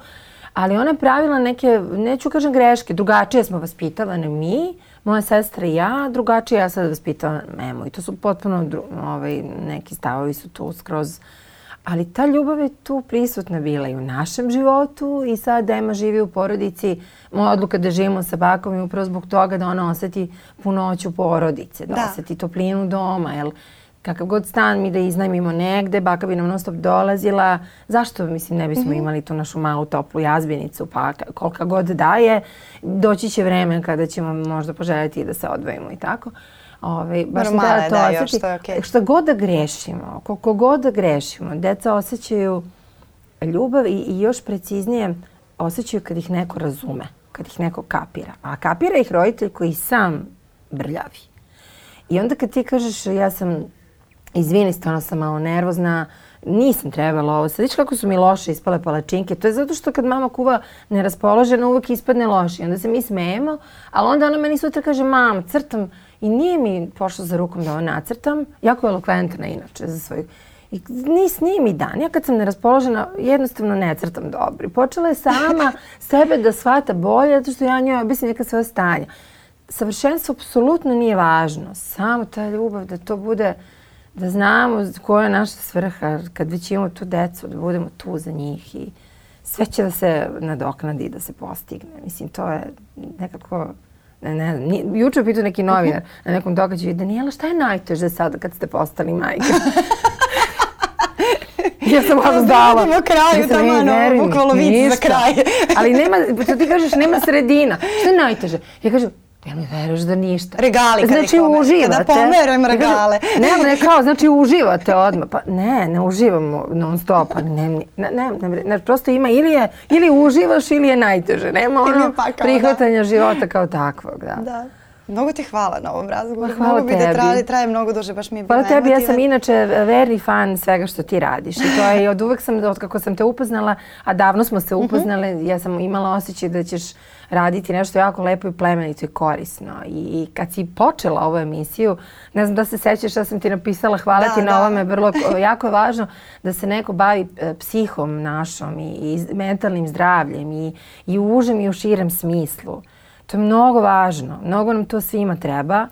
Ali ona pravila neke, neću kažem greške, drugačije smo vaspitavane mi, moja sestra i ja, drugačije ja sad vaspitavam Emu. I to su potpuno dru, ovaj, neki stavovi su tu skroz ali ta ljubav je tu prisutna bila i u našem životu i sad Ema živi u porodici. Moja odluka da živimo sa bakom je upravo zbog toga da ona oseti punoću porodice, da, Da. oseti toplinu doma, jel kakav god stan mi da iznajmimo negde, baka bi nam non stop dolazila. Zašto, mislim, ne bismo imali tu našu malu toplu jazbinicu, pa ka- kolika god daje, doći će vreme kada ćemo možda poželjeti da se odvojimo i tako. Ove, baš sam Normalno htela je, to da, još osjeti. to je okej. Šta god da grešimo, koliko god da grešimo, deca osjećaju ljubav i, i još preciznije osjećaju kad ih neko razume, kad ih neko kapira. A kapira ih roditelj koji sam brljavi. I onda kad ti kažeš ja sam, izvini, stvarno sam malo nervozna, nisam trebala ovo. Sad vidiš kako su mi loše ispale palačinke. To je zato što kad mama kuva neraspoložena uvek ispadne loše. Onda se mi smejemo, ali onda ona meni sutra kaže mam, crtam. I nije mi pošlo za rukom da ovo nacrtam. Jako je elokventna inače za svoj i nis, nije mi dan. Ja kad sam neraspoložena, jednostavno ne crtam dobro. I počela je sama sebe da shvata bolje, zato što ja njoj objasnim neka svoja stanja. Savršenstvo apsolutno nije važno. Samo ta ljubav da to bude, da znamo koja je naša svrha, kad već imamo tu decu, da budemo tu za njih i sve će da se nadoknadi, da se postigne. Mislim, to je nekako ne, ne, znam, ni- juče pitao neki novinar na nekom događaju, Daniela, šta je najteže sada kad ste postali majka? ja sam možda zdala. Kraju, Ja sam, tamo, "Ej, ono, bukvalno vic za ništa." kraj. Ali nema, što ti kažeš, nema sredina. Šta je najteže? Ja kažem, ja mi veruješ da ništa. Regali kad znači, pomer- uživate. kada kažem, regale. Ne, ne, kao, znači uživate odmah. Pa ne, ne uživamo non stop. Pa ne, ne, ne, ne, ne, ne, prosto ima ili je, ili uživaš ili je najteže. Nema ono pakao, da. prihvatanja života kao takvog. Da. Da. Mnogo ti hvala na ovom razgovoru. Ma, hvala Mnogo bi da tebi. traje, traje mnogo duže, baš mi je Hvala tebi, ja sam inače verni fan svega što ti radiš. I to je i od uvek sam, od kako sam te upoznala, a davno smo se upoznale, ja sam imala osjećaj da ćeš raditi nešto jako lepo i plemenito i korisno. I, i kad si počela ovu emisiju, ne znam da se sećaš šta sam ti napisala, hvala Da, ti na da. ovome, vrlo, jako je važno da se neko bavi e, psihom našom i, i mentalnim zdravljem i, i u užem i u širem smislu. To je mnogo važno, mnogo nam to svima treba.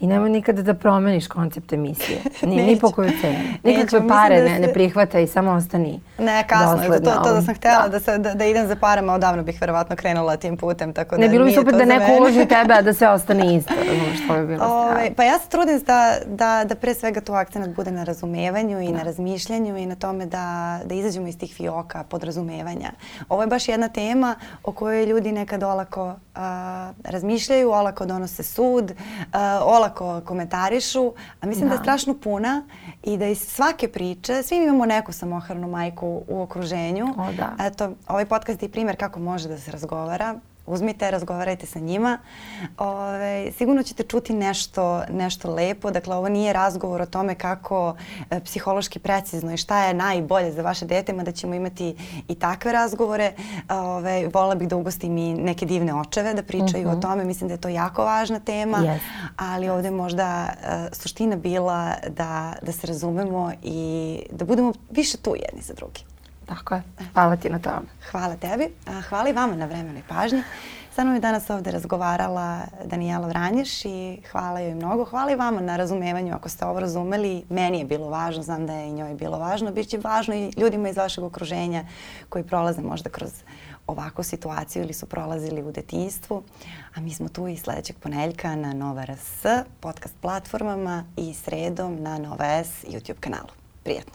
I nemoj nikada da promeniš koncept emisije. Ni, ni po koju cenu. Neću, Nikakve mislim pare da ne, ne se- prihvata i samo ostani Ne, kasno je, to, to da sam htjela da, se, da, da idem za parama, odavno bih verovatno krenula tim putem, tako da Ne, bilo bi nije super da neko uloži tebe, a da sve ostane isto. Razumeš, to bi bilo Ove, strano. pa ja se trudim da, da, da pre svega tu akcenat bude na razumevanju i na razmišljanju i na tome da, da izađemo iz tih fioka podrazumevanja. Ovo je baš jedna tema o kojoj ljudi nekad olako a, razmišljaju, olako donose sud, a, olako komentarišu, a mislim da. je Da. strašno puna i da iz svake priče, svi imamo neku samohranu majku u okruženju. O, da. Eto, ovaj podcast je primjer kako može da se razgovara. Uzmite, razgovarajte sa njima. Ove, sigurno ćete čuti nešto, nešto lepo. Dakle, ovo nije razgovor o tome kako e, psihološki precizno i šta je najbolje za vaše dete, mada ćemo imati i takve razgovore. Ove, vola bih da ugostim i neke divne očeve da pričaju o tome. Mislim da je to jako važna tema. Jest. Ali ovdje je možda e, suština bila da, da se razumemo i da budemo više tu jedni za drugi. Tako je. Hvala ti na tome. Hvala tebi, hvala i vama na vremenu i pažnji. Sa mnom je danas ovdje razgovarala Danijela Vranješ i hvala joj mnogo. Hvala i vama na razumevanju ako ste ovo razumeli. Meni je bilo važno, znam da je i njoj bilo važno. Biće važno i ljudima iz vašeg okruženja koji prolaze možda kroz ovakvu situaciju ili su prolazili u detinjstvu. A mi smo tu i sljedećeg poneljka na Nova RS, podcast platformama i sredom na Nova S YouTube kanalu. Prijetno!